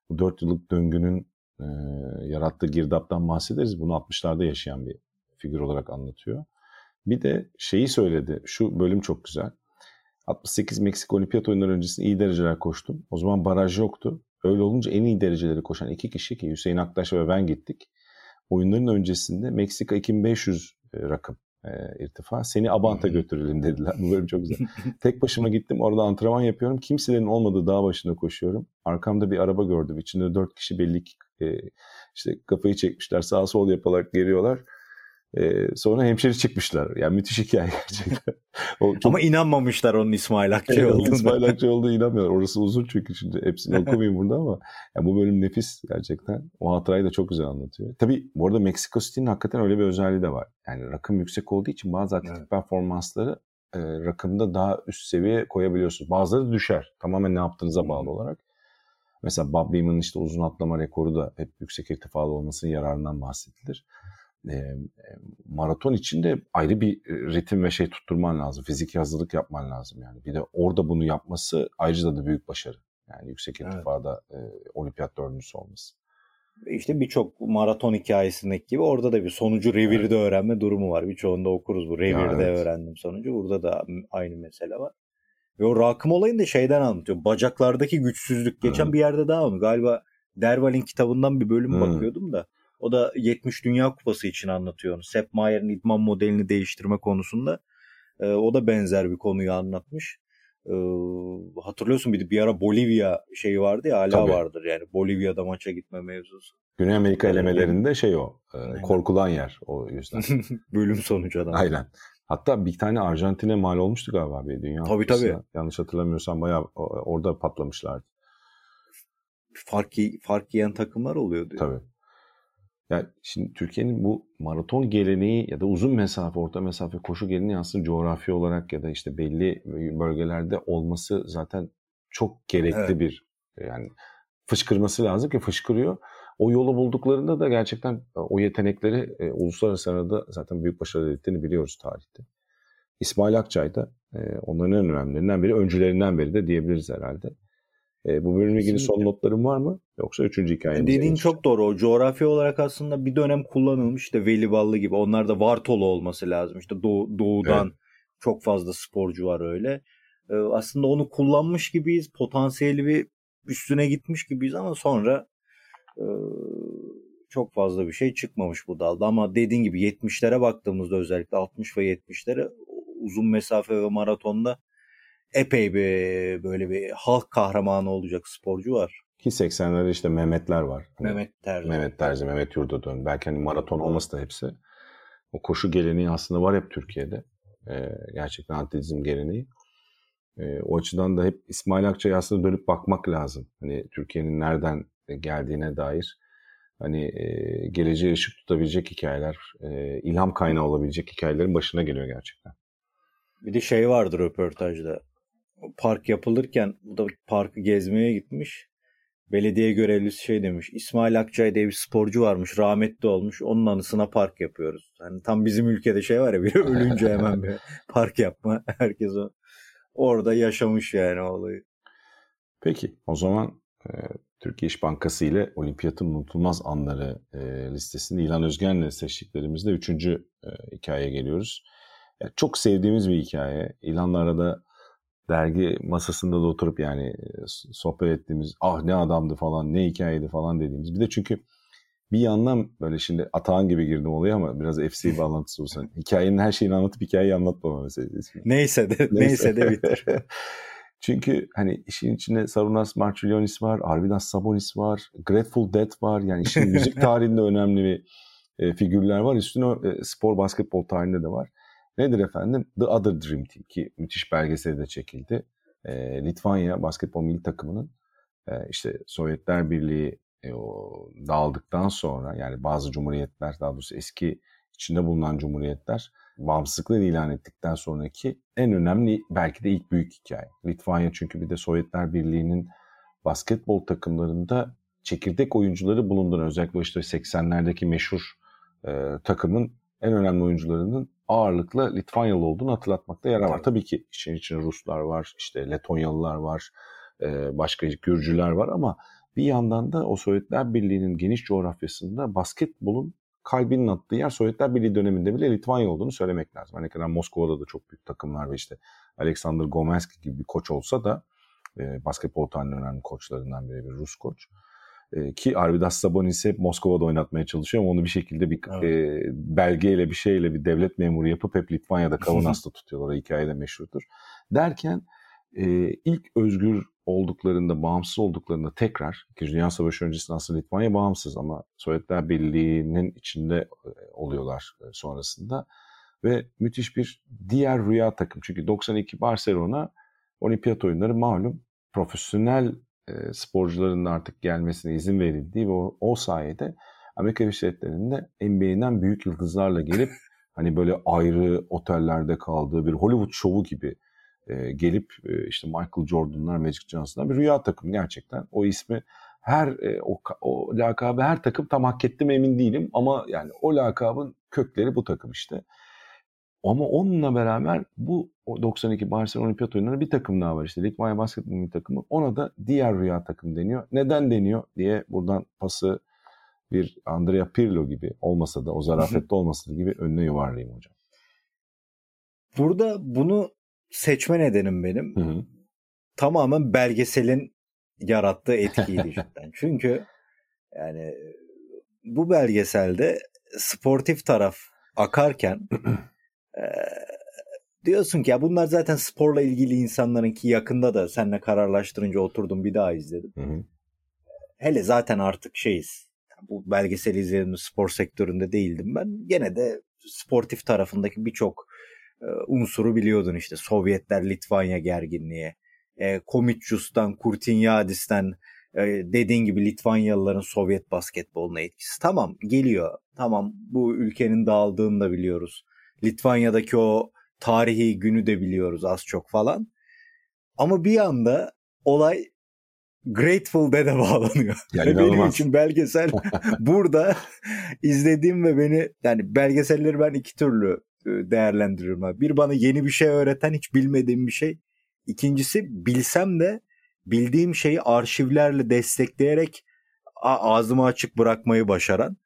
bu dört yıllık döngünün e, yarattığı girdaptan bahsederiz. Bunu 60'larda yaşayan bir figür olarak anlatıyor. Bir de şeyi söyledi. Şu bölüm çok güzel. 68 Meksika Olimpiyat oyunları öncesinde iyi dereceler koştum. O zaman baraj yoktu. Öyle olunca en iyi dereceleri koşan iki kişi ki Hüseyin Aktaş ve ben gittik. Oyunların öncesinde Meksika 2500 e, rakım e, irtifa. Seni Abant'a götürelim dediler. Bu bölüm çok güzel. Tek başıma gittim orada antrenman yapıyorum. Kimselerin olmadığı dağ başında koşuyorum. Arkamda bir araba gördüm. İçinde dört kişi belli ki e, işte kafayı çekmişler. Sağ sol yaparak geliyorlar. Ee, sonra hemşeri çıkmışlar. Yani müthiş hikaye gerçekten. O çok... Ama inanmamışlar onun İsmail Akçay evet, olduğunu. İsmail Akçay olduğunu inanmıyorlar. Orası uzun çünkü şimdi hepsini okumayayım burada ama yani bu bölüm nefis gerçekten. O hatırayı da çok güzel anlatıyor. Tabii bu arada Meksiko City'nin hakikaten öyle bir özelliği de var. Yani rakım yüksek olduğu için bazı atletik evet. performansları e, rakımda daha üst seviye koyabiliyorsunuz. Bazıları düşer. Tamamen ne yaptığınıza bağlı olarak. Mesela Bob Beeman'ın işte uzun atlama rekoru da hep yüksek irtifalı olmasının yararından bahsedilir e, maraton için de ayrı bir ritim ve şey tutturman lazım. Fizik hazırlık yapman lazım yani. Bir de orada bunu yapması ayrıca da büyük başarı. Yani yüksek irtifada evet. e, olimpiyat dördüncüsü olması. İşte birçok maraton hikayesindeki gibi orada da bir sonucu revirde evet. öğrenme durumu var. Birçoğunda okuruz bu. Revirde evet. öğrendim sonucu. Burada da aynı mesele var. Ve o rakım olayını da şeyden anlatıyor. Bacaklardaki güçsüzlük. Geçen hmm. bir yerde daha onu galiba Derval'in kitabından bir bölüm hmm. bakıyordum da O da 70 Dünya Kupası için anlatıyor. Sepp Mayer'in idman modelini değiştirme konusunda. E, o da benzer bir konuyu anlatmış. E, hatırlıyorsun bir, bir ara Bolivya şeyi vardı ya hala Tabii. vardır yani Bolivya'da maça gitme mevzusu. Güney Amerika elemelerinde şey o e, korkulan yer o yüzden. Bölüm sonucu adam. Aynen. Hatta bir tane Arjantin'e mal olmuştu galiba bir dünya. Tabii tabii. Yanlış hatırlamıyorsam bayağı orada patlamışlardı. Fark, fark yiyen takımlar oluyordu. Tabii. Yani şimdi Türkiye'nin bu maraton geleneği ya da uzun mesafe, orta mesafe koşu geleneği aslında coğrafi olarak ya da işte belli bölgelerde olması zaten çok gerekli evet. bir yani fışkırması lazım ki fışkırıyor. O yolu bulduklarında da gerçekten e, o yetenekleri e, uluslararası arada zaten büyük başarı ettiğini biliyoruz tarihte. İsmail Akçay da e, onların en önemlilerinden biri, öncülerinden biri de diyebiliriz herhalde. E, bu bölümle ilgili son notlarım var mı? Yoksa üçüncü hikayemize Dediğin çok doğru. O coğrafi olarak aslında bir dönem kullanılmış. İşte Veli Ballı gibi. Onlar da Vartolu olması lazım. İşte doğu, doğudan evet. çok fazla sporcu var öyle. E, aslında onu kullanmış gibiyiz. Potansiyeli bir üstüne gitmiş gibiyiz ama sonra e, çok fazla bir şey çıkmamış bu dalda. Ama dediğin gibi 70'lere baktığımızda özellikle 60 ve 70'lere uzun mesafe ve maratonda epey bir böyle bir halk kahramanı olacak sporcu var. Ki 80'lerde işte Mehmetler var. Hani Mehmet Terzi. Mehmet Terzi, Mehmet Yurdadön. Belki hani maraton olması da hepsi. O koşu geleneği aslında var hep Türkiye'de. Ee, gerçekten atletizm geleneği. Ee, o açıdan da hep İsmail Akçay'a aslında dönüp bakmak lazım. Hani Türkiye'nin nereden geldiğine dair. Hani e, geleceğe ışık tutabilecek hikayeler, e, ilham kaynağı olabilecek hikayelerin başına geliyor gerçekten. Bir de şey vardır röportajda park yapılırken bu da parkı gezmeye gitmiş. Belediye görevlisi şey demiş. İsmail Akçay diye bir sporcu varmış. Rahmetli olmuş. Onun anısına park yapıyoruz. Hani tam bizim ülkede şey var ya biri ölünce hemen bir park yapma. Herkes o orada yaşamış yani olayı. Peki o zaman e, Türkiye İş Bankası ile Olimpiyatın Unutulmaz Anları e, listesinde İlan Özgen'le seçtiklerimizde üçüncü e, hikayeye geliyoruz. Yani çok sevdiğimiz bir hikaye. İlanlarla da dergi masasında da oturup yani e, sohbet ettiğimiz ah ne adamdı falan ne hikayeydi falan dediğimiz. Bir de çünkü bir yandan böyle şimdi Atahan gibi girdim oluyor ama biraz FC bağlantısı olsun. Hikayenin her şeyini anlatıp hikayeyi anlatmama meselesi. Neyse de neyse, de bitir. Çünkü hani işin içinde Sarunas Marchulionis var, Arvidas Sabonis var, Grateful Dead var. Yani işin müzik tarihinde önemli bir e, figürler var. Üstüne e, spor basketbol tarihinde de var. Nedir efendim? The Other Dream Team ki müthiş belgeseli de çekildi. E, Litvanya basketbol milli takımının e, işte Sovyetler Birliği e, o dağıldıktan sonra yani bazı cumhuriyetler daha doğrusu eski içinde bulunan cumhuriyetler bağımsızlıklarını ilan ettikten sonraki en önemli belki de ilk büyük hikaye. Litvanya çünkü bir de Sovyetler Birliği'nin basketbol takımlarında çekirdek oyuncuları bulunduğunu özellikle işte 80'lerdeki meşhur e, takımın en önemli oyuncularının ağırlıkla Litvanyalı olduğunu hatırlatmakta yarar var. Tabii ki işin içinde Ruslar var, işte Letonyalılar var, e, başka Gürcüler var ama bir yandan da o Sovyetler Birliği'nin geniş coğrafyasında basketbolun kalbinin attığı yer Sovyetler Birliği döneminde bile Litvanya olduğunu söylemek lazım. Hani kadar Moskova'da da çok büyük takımlar ve işte Alexander Gomenski gibi bir koç olsa da e, basketbol tarihinin önemli koçlarından biri bir Rus koç. E, ki Arvidas Sabonis'i hep Moskova'da oynatmaya çalışıyor ama onu bir şekilde bir evet. e, belgeyle bir şeyle bir devlet memuru yapıp hep Litvanya'da Kaunas'ta tutuyorlar. O hikaye de meşhurdur. Derken e, ilk özgür olduklarında, bağımsız olduklarında tekrar, İkinci Dünya Savaşı öncesinde aslında Litvanya bağımsız ama Sovyetler Birliği'nin içinde e, oluyorlar e, sonrasında. Ve müthiş bir diğer rüya takım. Çünkü 92 Barcelona olimpiyat oyunları malum profesyonel e, sporcuların artık gelmesine izin verildiği ve o, o sayede Amerika Birleşik Devletleri'nde NBA'den büyük yıldızlarla gelip hani böyle ayrı otellerde kaldığı bir Hollywood şovu gibi e, gelip e, işte Michael Jordan'lar, Magic Johnson'lar bir rüya takım gerçekten. O ismi her e, o, o lakabı her takım tam hak etti mi emin değilim ama yani o lakabın kökleri bu takım işte. Ama onunla beraber bu 92 Barcelona Olimpiyat oyunlarında bir takım daha var işte. Litvanya Basketbol takımı. Ona da diğer rüya takım deniyor. Neden deniyor diye buradan pası bir Andrea Pirlo gibi olmasa da o zarafette olmasa gibi önüne yuvarlayayım hocam. Burada bunu seçme nedenim benim. Hı hı. Tamamen belgeselin yarattığı etkiydi cidden. Çünkü yani bu belgeselde sportif taraf akarken e, diyorsun ki ya bunlar zaten sporla ilgili insanların ki yakında da seninle kararlaştırınca oturdum bir daha izledim. Hı hı. Hele zaten artık şeyiz. Bu belgeseli izlediğim spor sektöründe değildim ben. Gene de sportif tarafındaki birçok e, unsuru biliyordun işte. Sovyetler Litvanya gerginliği, e, Komitçus'tan, Kurtinyadis'ten e, dediğin gibi Litvanyalıların Sovyet basketboluna etkisi. Tamam geliyor. Tamam bu ülkenin dağıldığını da biliyoruz. Litvanya'daki o tarihi günü de biliyoruz az çok falan. Ama bir anda olay Grateful Dead'e bağlanıyor. Ya Ve benim için belgesel burada izlediğim ve beni yani belgeselleri ben iki türlü e, değerlendiriyorum. abi. Bir bana yeni bir şey öğreten hiç bilmediğim bir şey. İkincisi bilsem de bildiğim şeyi arşivlerle destekleyerek ağzımı açık bırakmayı başaran.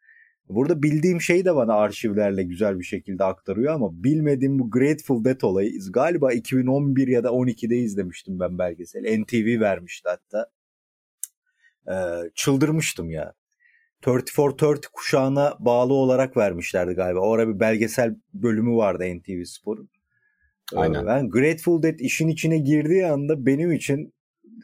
Burada bildiğim şeyi de bana arşivlerle güzel bir şekilde aktarıyor ama bilmediğim bu Grateful Dead olayı galiba 2011 ya da 12'de izlemiştim ben belgesel. NTV vermişti hatta. Ee, çıldırmıştım ya. 30 for 30 kuşağına bağlı olarak vermişlerdi galiba. Orada bir belgesel bölümü vardı NTV Spor'un. Ee, Aynen. Ben Grateful Dead işin içine girdiği anda benim için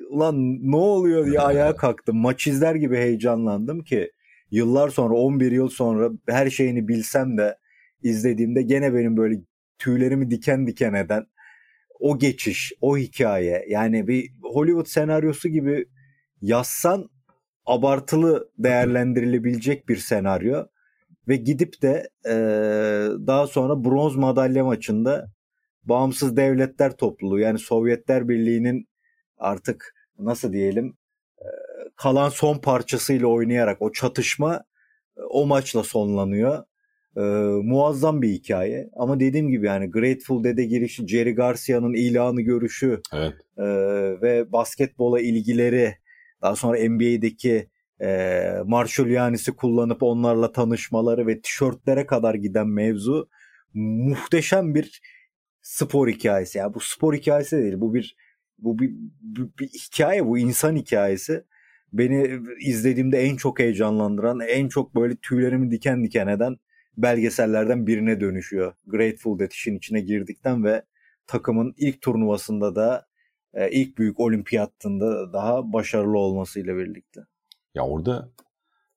ulan ne oluyor diye ayağa kalktım. Maç izler gibi heyecanlandım ki yıllar sonra 11 yıl sonra her şeyini bilsem de izlediğimde gene benim böyle tüylerimi diken diken eden o geçiş, o hikaye yani bir Hollywood senaryosu gibi yazsan abartılı değerlendirilebilecek bir senaryo ve gidip de e, daha sonra bronz madalya maçında bağımsız devletler topluluğu yani Sovyetler Birliği'nin artık nasıl diyelim kalan son parçasıyla oynayarak o çatışma e, o maçla sonlanıyor. E, muazzam bir hikaye ama dediğim gibi yani Grateful Dead'e girişi Jerry Garcia'nın ilanı görüşü Evet. e, ve basketbola ilgileri daha sonra NBA'deki e, Marshall Yanis'i kullanıp onlarla tanışmaları ve tişörtlere kadar giden mevzu muhteşem bir spor hikayesi. Yani bu spor hikayesi değil. Bu bir bu bir, bir, bir hikaye bu insan hikayesi. Beni izlediğimde en çok heyecanlandıran, en çok böyle tüylerimi diken diken eden belgesellerden birine dönüşüyor. Grateful Dead işin içine girdikten ve takımın ilk turnuvasında da e, ilk büyük olimpiyatında daha başarılı olmasıyla birlikte. Ya orada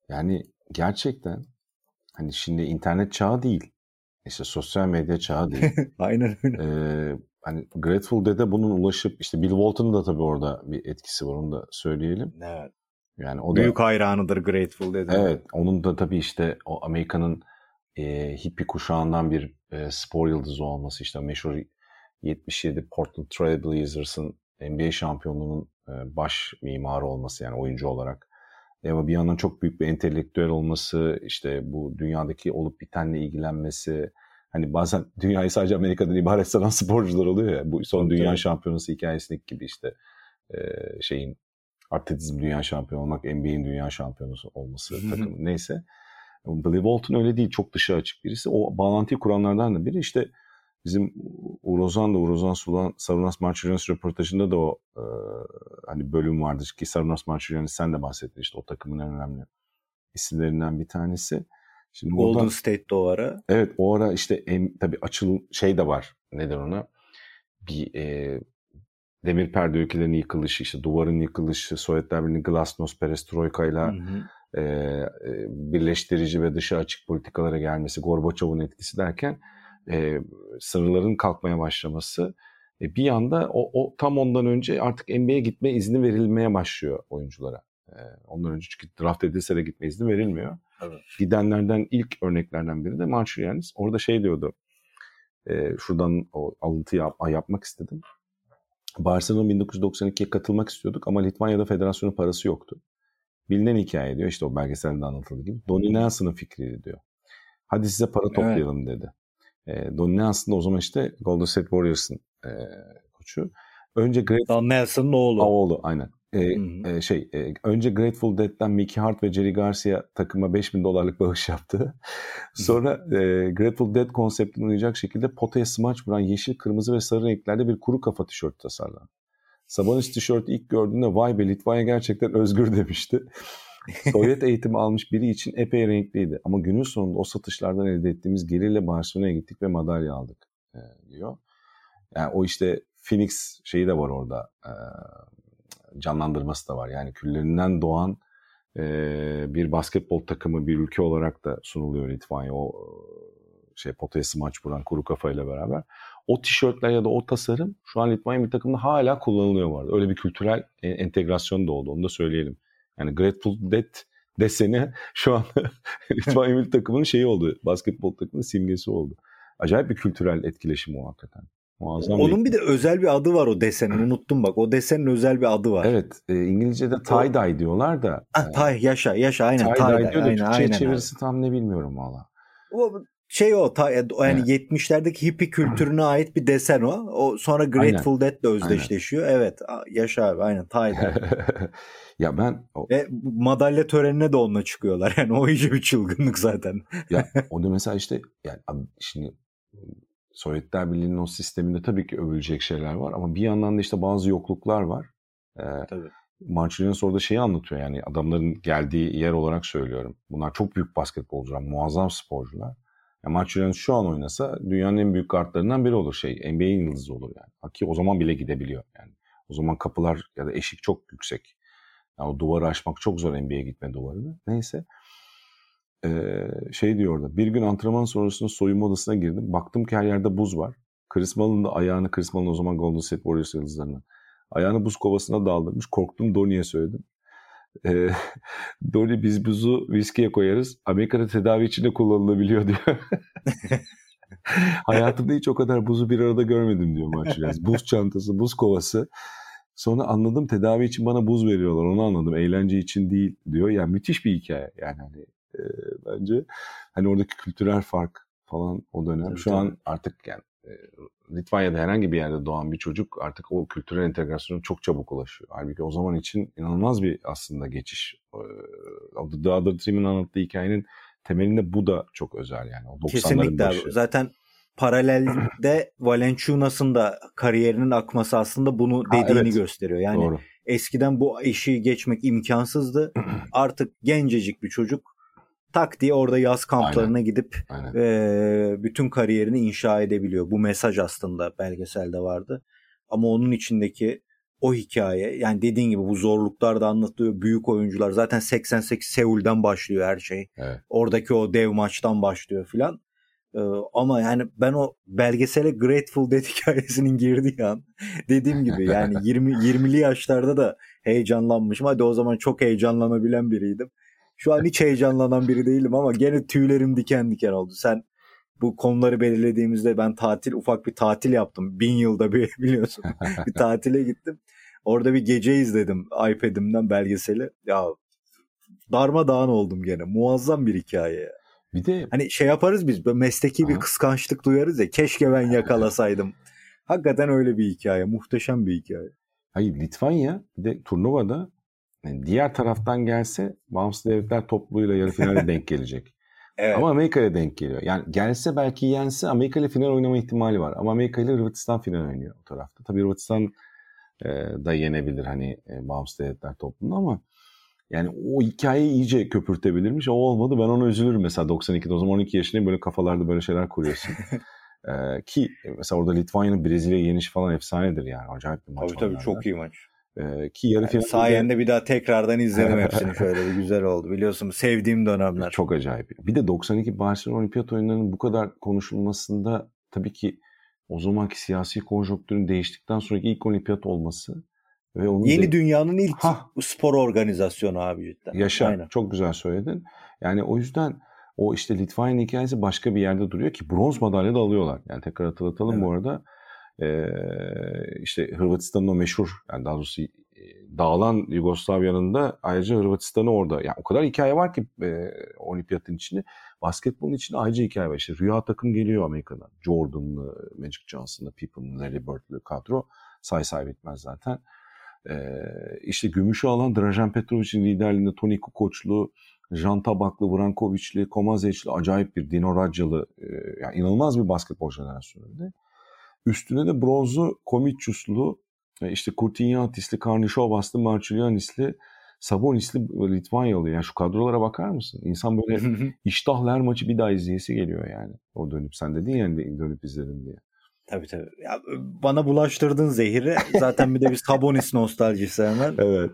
yani gerçekten hani şimdi internet çağı değil. İşte sosyal medya çağı değil. Aynen öyle. Ee, hani Grateful Dead'e bunun ulaşıp işte Bill Walton'un da tabii orada bir etkisi var onu da söyleyelim. Evet. Yani o da Büyük hayranıdır Grateful Dead'in. evet onun da tabii işte o Amerika'nın e, hippie kuşağından bir e, spor yıldızı olması işte meşhur 77 Portland Trail Blazers'ın NBA şampiyonluğunun e, baş mimarı olması yani oyuncu olarak. E, Ama bir yandan çok büyük bir entelektüel olması, işte bu dünyadaki olup bitenle ilgilenmesi, hani bazen dünyayı sadece Amerika'dan ibaret sanan sporcular oluyor ya. Bu son Tabii, dünya tabii. şampiyonası hikayesindeki gibi işte e, şeyin atletizm dünya şampiyonu olmak, NBA'in dünya şampiyonu olması takım neyse. Billy Walton öyle değil. Çok dışa açık birisi. O bağlantıyı kuranlardan da biri. İşte bizim Uğur Ozan da Uğur Ozan Sulan Sarunas Marçuryanis röportajında da o e, hani bölüm vardır ki Sarunas Marçuryanis sen de bahsettin işte o takımın en önemli isimlerinden bir tanesi. Şimdi Golden oradan, State'de o ara. evet o ara işte en, tabii açıl şey de var. Neden ona? Bir e, demir perde ülkelerinin yıkılışı, işte duvarın yıkılışı, Sovyetler Birliği'nin Glasnost, Perestroika'yla Hı hı. e, birleştirici ve dışa açık politikalara gelmesi, Gorbaçov'un etkisi derken e, sınırların kalkmaya başlaması e, bir yanda o, o tam ondan önce artık NBA'ye gitme izni verilmeye başlıyor oyunculara. Ondan önce çünkü draft edilse de gitme izni verilmiyor. Evet. Gidenlerden ilk örneklerden biri de Marchurianis. Orada şey diyordu. E, şuradan o alıntıyı yap, yapmak istedim. Barcelona 1992'ye katılmak istiyorduk ama Litvanya'da federasyonun parası yoktu. Bilinen hikaye diyor işte o belgeselde anlatıldığı gibi. Donny Nelson'ın fikriydi diyor. Hadi size para toplayalım dedi. E, Donny Nelson da o zaman işte Golden State Warriors'ın e, koçu. Önce Great Don Nelson'ın oğlu. oğlu aynen. E, e, şey e, önce Grateful Dead'den Mickey Hart ve Jerry Garcia takıma 5000 dolarlık bağış yaptı. Sonra e, Grateful Dead konseptine uyacak şekilde potaya smaç vuran yeşil, kırmızı ve sarı renklerde bir kuru kafa tişört tasarlandı. Sabonis tişörtü ilk gördüğünde vay be Litvanya gerçekten özgür demişti. Sovyet eğitimi almış biri için epey renkliydi. Ama günün sonunda o satışlardan elde ettiğimiz gelirle Barcelona'ya gittik ve madalya aldık e, diyor. Yani o işte Phoenix şeyi de var orada. E, canlandırması da var. Yani küllerinden doğan e, bir basketbol takımı bir ülke olarak da sunuluyor Litvanya. O şey potaya smaç vuran kuru kafayla beraber. O tişörtler ya da o tasarım şu an Litvanya bir takımda hala kullanılıyor vardı. Öyle bir kültürel e, entegrasyon da oldu. Onu da söyleyelim. Yani Grateful Dead deseni şu an Litvanya milli takımının şeyi oldu. Basketbol takımının simgesi oldu. Acayip bir kültürel etkileşim o hakikaten. Muazzam Onun bir... de özel bir adı var o desenin. Unuttum bak. O desenin özel bir adı var. Evet. E, İngilizce'de tie-dye diyorlar da. Ah, e, tie, yaşa yaşa aynen. Tie-dye tie diyor da Türkçe aynen, çevirisi aynen. tam ne bilmiyorum valla. O şey o ta, yani evet. 70'lerdeki hippie kültürüne ait bir desen o. O sonra Grateful Dead'le özdeşleşiyor. Aynen. Evet. Yaşa abi aynen tie ya ben o... ve madalya törenine de onunla çıkıyorlar. Yani o iyice bir çılgınlık zaten. ya o da mesela işte yani şimdi Sovyetler Birliği'nin o sisteminde tabii ki övülecek şeyler var ama bir yandan da işte bazı yokluklar var. Ee, tabii. Marcellus orada şeyi anlatıyor yani adamların geldiği yer olarak söylüyorum. Bunlar çok büyük basketbolcular, muazzam sporcular. Yani Marcellus şu an oynasa dünyanın en büyük kartlarından biri olur şey. NBA'in yıldızı olur yani. Ki o zaman bile gidebiliyor yani. O zaman kapılar ya da eşik çok yüksek. Yani o duvarı aşmak çok zor NBA'ye gitme duvarını. Neyse e, şey diyor orada. Bir gün antrenman sonrasında soyunma odasına girdim. Baktım ki her yerde buz var. Chris Mullin de ayağını, Chris Mullin o zaman Golden State Warriors yıldızlarından. Ayağını buz kovasına daldırmış. Korktum Donnie'ye söyledim. E, Donnie biz buzu viskiye koyarız. Amerika'da tedavi için de kullanılabiliyor diyor. Hayatımda hiç o kadar buzu bir arada görmedim diyor Martinez. Buz çantası, buz kovası. Sonra anladım tedavi için bana buz veriyorlar onu anladım. Eğlence için değil diyor. Yani müthiş bir hikaye. Yani hani e, bence. Hani oradaki kültürel fark falan o dönem. Tabii, Şu tabii. an artık yani e, Litvanya'da herhangi bir yerde doğan bir çocuk artık o kültürel entegrasyona çok çabuk ulaşıyor. Halbuki o zaman için inanılmaz bir aslında geçiş. E, The Other Team'in anlattığı hikayenin temelinde bu da çok özel yani. O 90'ların Kesinlikle başı. abi. Zaten paralelde Valenciunas'ın da kariyerinin akması aslında bunu dediğini ha, evet. gösteriyor. Yani Doğru. eskiden bu işi geçmek imkansızdı. Artık gencecik bir çocuk tak diye orada yaz kamplarına Aynen. gidip Aynen. E, bütün kariyerini inşa edebiliyor. Bu mesaj aslında belgeselde vardı. Ama onun içindeki o hikaye yani dediğin gibi bu zorluklar da anlatılıyor. Büyük oyuncular zaten 88 Seul'den başlıyor her şey. Evet. Oradaki o dev maçtan başlıyor filan. Ee, ama yani ben o belgesele Grateful Dead hikayesinin girdiği an dediğim gibi yani 20 20'li yaşlarda da heyecanlanmışım. Hadi o zaman çok heyecanlanabilen biriydim. Şu an hiç heyecanlanan biri değilim ama gene tüylerim diken diken oldu. Sen bu konuları belirlediğimizde ben tatil ufak bir tatil yaptım. Bin yılda bir biliyorsun. bir tatile gittim. Orada bir gece izledim iPad'imden belgeseli. Ya darmadağın oldum gene. Muazzam bir hikaye. Bir de hani şey yaparız biz mesleki Aha. bir kıskançlık duyarız ya. Keşke ben yakalasaydım. Hakikaten öyle bir hikaye. Muhteşem bir hikaye. Hayır Litvanya bir de turnuvada yani diğer taraftan gelse bağımsız devletler topluluğuyla yarı finale denk gelecek. evet. Ama Amerika'ya denk geliyor. Yani gelse belki yense Amerika ile final oynama ihtimali var. Ama Amerika ile Hırvatistan final oynuyor o tarafta. Tabii Hırvatistan e, da yenebilir hani e, bağımsız devletler topluluğunu ama yani o hikayeyi iyice köpürtebilirmiş. O olmadı ben ona üzülürüm mesela 92'de. O zaman 12 yaşındayım böyle kafalarda böyle şeyler kuruyorsun. ee, ki mesela orada Litvanya'nın Brezilya'ya yeniş falan efsanedir yani. Acayip bir maç. Tabii tabii çok iyi maç. Ee, ki yarı yani sayende bir daha tekrardan izledim hepsini şöyle bir güzel oldu. Biliyorsun sevdiğim dönemler. Çok acayip. Bir de 92 Barcelona Olimpiyat oyunlarının bu kadar konuşulmasında tabii ki o zamanki siyasi konjonktürün değiştikten sonraki ilk olimpiyat olması ve onun Yeni de... dünyanın ilk ha. spor organizasyonu abi cidden. Yaşa. Aynen. Çok güzel söyledin. Yani o yüzden o işte Litvanya hikayesi başka bir yerde duruyor ki bronz madalya da alıyorlar. Yani tekrar hatırlatalım evet. bu arada. Ee, işte Hırvatistan'ın o meşhur yani daha doğrusu dağılan Yugoslavya'nın da ayrıca Hırvatistan'ı orada. Yani o kadar hikaye var ki e, olimpiyatın içinde. Basketbolun içinde ayrıca hikaye var. İşte rüya takım geliyor Amerika'dan. Jordan'lı, Magic Johnson'lı, Pippen'lı, Larry Bird'lü kadro. Say say bitmez zaten. Ee, işte gümüşü alan Drajan Petrovic'in liderliğinde Toni Kukoc'lu, Jan Tabaklı, Vrankovic'li, Komazec'li acayip bir Dino Radyalı e, yani inanılmaz bir basketbol jenerasyonuydu. Üstüne de bronzu Komitsus'lu, e, işte Kurtinyatis'li, Karnişovas'lı, Marçulyanis'li Sabonis'li Litvanyalı. Yani şu kadrolara bakar mısın? İnsan böyle iştahlı her maçı bir daha izleyesi geliyor yani. O dönüp sen dedin ya dönüp izledim diye. Tabii tabii. Ya, bana bulaştırdın zehri. Zaten bir de bir Sabonis nostaljisi hemen. evet.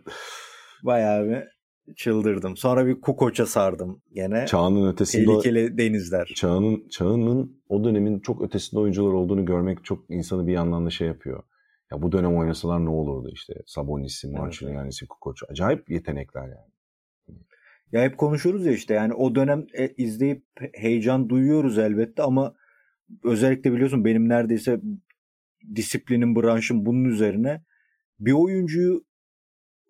Bayağı bir çıldırdım. Sonra bir Kukoç'a sardım gene. Çağının ötesinde tehlikeli denizler. Çağının çağının o dönemin çok ötesinde oyuncular olduğunu görmek çok insanı bir yandan da şey yapıyor. Ya bu dönem oynasalar ne olurdu işte. Sabonis'i, Marcinianis'i, evet. Kukoç. Acayip yetenekler yani. Ya hep konuşuruz ya işte yani o dönem e, izleyip heyecan duyuyoruz elbette ama özellikle biliyorsun benim neredeyse disiplinim, branşım bunun üzerine bir oyuncuyu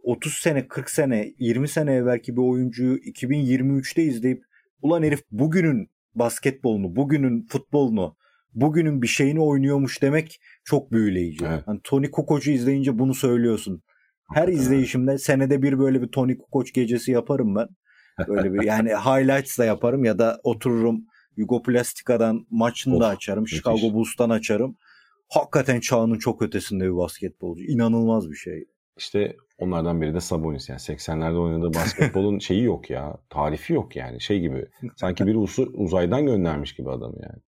30 sene, 40 sene, 20 sene evvelki bir oyuncuyu 2023'te izleyip ulan herif bugünün basketbolunu, bugünün futbolunu, bugünün bir şeyini oynuyormuş demek çok büyüleyici. Evet. Yani Tony Kukoc'u izleyince bunu söylüyorsun. Her izleyişimde senede bir böyle bir Tony Kukoc gecesi yaparım ben. Böyle bir yani highlights da yaparım ya da otururum Yugoplastika'dan maçını of, da açarım. Müthiş. Chicago Bulls'tan açarım. Hakikaten çağının çok ötesinde bir basketbolcu. İnanılmaz bir şey. İşte onlardan biri de Sabonis. Yani 80'lerde oynadığı basketbolun şeyi yok ya. Tarifi yok yani. Şey gibi. Sanki biri usu, uzaydan göndermiş gibi adam yani.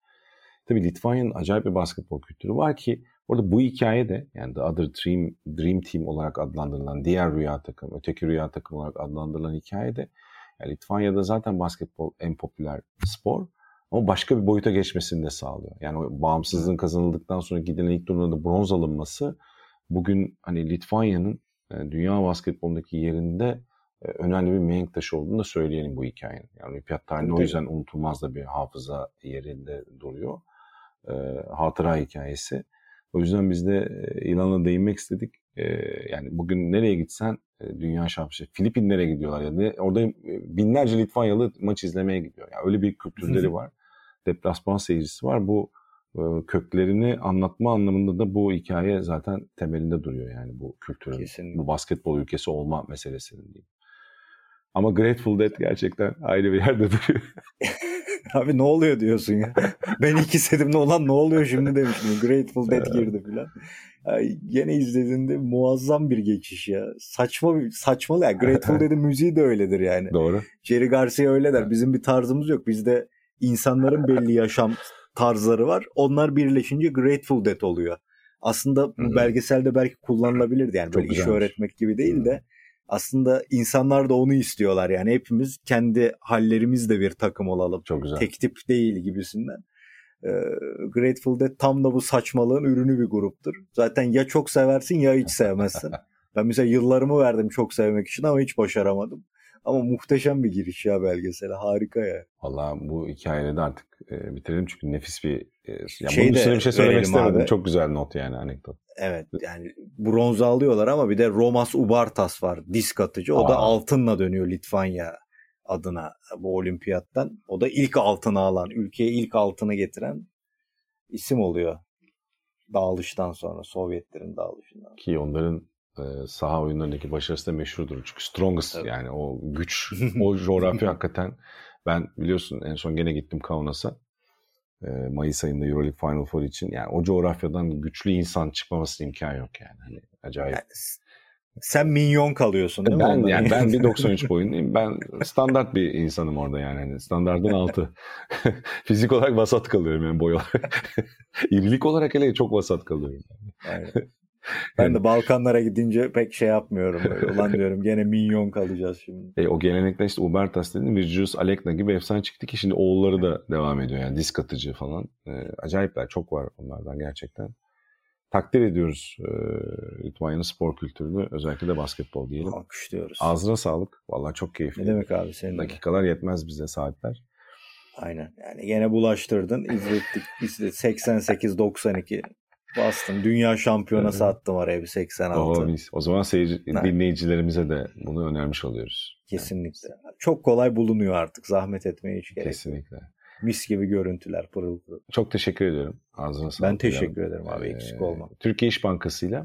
Tabii Litvanya'nın acayip bir basketbol kültürü var ki orada bu hikaye de yani The Other Dream, Dream Team olarak adlandırılan diğer rüya takım, öteki rüya takım olarak adlandırılan hikaye de yani Litvanya'da zaten basketbol en popüler spor ama başka bir boyuta geçmesini de sağlıyor. Yani o bağımsızlığın kazanıldıktan sonra gidilen ilk turnuvada bronz alınması bugün hani Litvanya'nın e, dünya basketbolundaki yerinde e, önemli bir mihenk taşı olduğunu da söyleyelim bu hikayenin. Yani olimpiyat tarihinde o yüzden unutulmaz da bir hafıza yerinde duruyor. E, hatıra hikayesi. O yüzden biz de İlan'a değinmek istedik. yani bugün nereye gitsen dünya şampiyonu. Filipinlere gidiyorlar ya. Yani. Orada binlerce Litvanyalı maç izlemeye gidiyor. Yani öyle bir kültürleri var. Deplasman seyircisi var. Bu köklerini anlatma anlamında da bu hikaye zaten temelinde duruyor yani bu kültürün, Kesinlikle. bu basketbol ülkesi olma meselesinin diyeyim. Ama Grateful Dead gerçekten ayrı bir yerde duruyor. Abi ne oluyor diyorsun ya. ben ilk izlediğimde olan ne oluyor şimdi demiştim. Grateful Dead girdi filan. Yine izlediğinde muazzam bir geçiş ya. Saçma saçmalı ya. Grateful Dead'in müziği de öyledir yani. Doğru. Jerry Garcia öyle der. Bizim bir tarzımız yok. Bizde insanların belli yaşam tarzları var. Onlar birleşince Grateful Dead oluyor. Aslında bu Hı-hı. belgeselde belki kullanılabilirdi yani Çok böyle güzelmiş. iş öğretmek gibi değil de aslında insanlar da onu istiyorlar yani hepimiz kendi hallerimizde bir takım olalım. Çok güzel. Tek tip değil gibisinden. Ee, Grateful Dead tam da bu saçmalığın ürünü bir gruptur. Zaten ya çok seversin ya hiç sevmezsin. ben mesela yıllarımı verdim çok sevmek için ama hiç başaramadım. Ama muhteşem bir giriş ya belgesele. Harika ya. Valla bu hikayeyi de artık e, bitirelim çünkü nefis bir... E, ya şey bunun bir şey söylemek istemedim. Abi. Çok güzel not yani anekdot. Evet yani bronz alıyorlar ama bir de Romas Ubartas var disk atıcı. O Aa. da altınla dönüyor Litvanya adına bu olimpiyattan. O da ilk altını alan, ülkeye ilk altını getiren isim oluyor. Dağılıştan sonra, Sovyetlerin dağılışından. Ki onların e, saha oyunlarındaki başarısı da meşhurdur. Çünkü strongest evet. yani o güç, o coğrafya hakikaten. Ben biliyorsun en son gene gittim Kaunas'a. E, Mayıs ayında Euroleague Final Four için. Yani o coğrafyadan güçlü insan çıkmaması imkan yok yani. Hani acayip. Yani, sen minyon kalıyorsun değil ben, mi? Yani ben bir 93 boyundayım. Ben standart bir insanım orada yani. yani standartın altı. Fizik olarak vasat kalıyorum yani boy olarak. İrilik olarak hele çok vasat kalıyorum. Yani. Aynen. Ben de Balkanlara gidince pek şey yapmıyorum. Böyle. Ulan diyorum gene minyon kalacağız şimdi. E, o gelenekten işte Ubertas dedin Virgilius Alekna gibi efsane çıktı ki şimdi oğulları da devam ediyor. Yani disk atıcı falan. E, acayipler çok var onlardan gerçekten. Takdir ediyoruz e, Litvanya'nın spor kültürünü. Özellikle de basketbol diyelim. Alkışlıyoruz. Ağzına sağlık. Valla çok keyifli. Ne demek abi senin Dakikalar de. yetmez bize saatler. Aynen. Yani gene bulaştırdın. İzlettik. İzledik. 88-92 Bastım. Dünya şampiyonası evet. attım araya bir 86. Oo, mis. O zaman seyirci, dinleyicilerimize de bunu önermiş oluyoruz. Kesinlikle. Yani. Çok kolay bulunuyor artık. Zahmet etmeye hiç gerek Kesinlikle. Mis gibi görüntüler pırıl pırıl. Çok teşekkür ederim. Ağzına sağlık. Ben teşekkür ederim abi eksik olma. Ee, Türkiye İş Bankası ile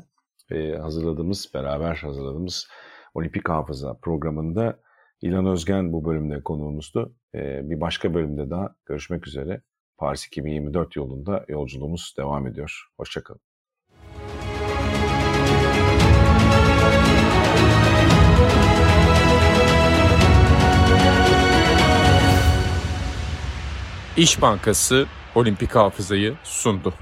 hazırladığımız, beraber hazırladığımız Olimpik Hafıza programında İlan Özgen bu bölümde konuğumuzdu. Ee, bir başka bölümde daha görüşmek üzere. Paris 2024 yolunda yolculuğumuz devam ediyor. Hoşçakalın. İş Bankası Olimpik Hafıza'yı sundu.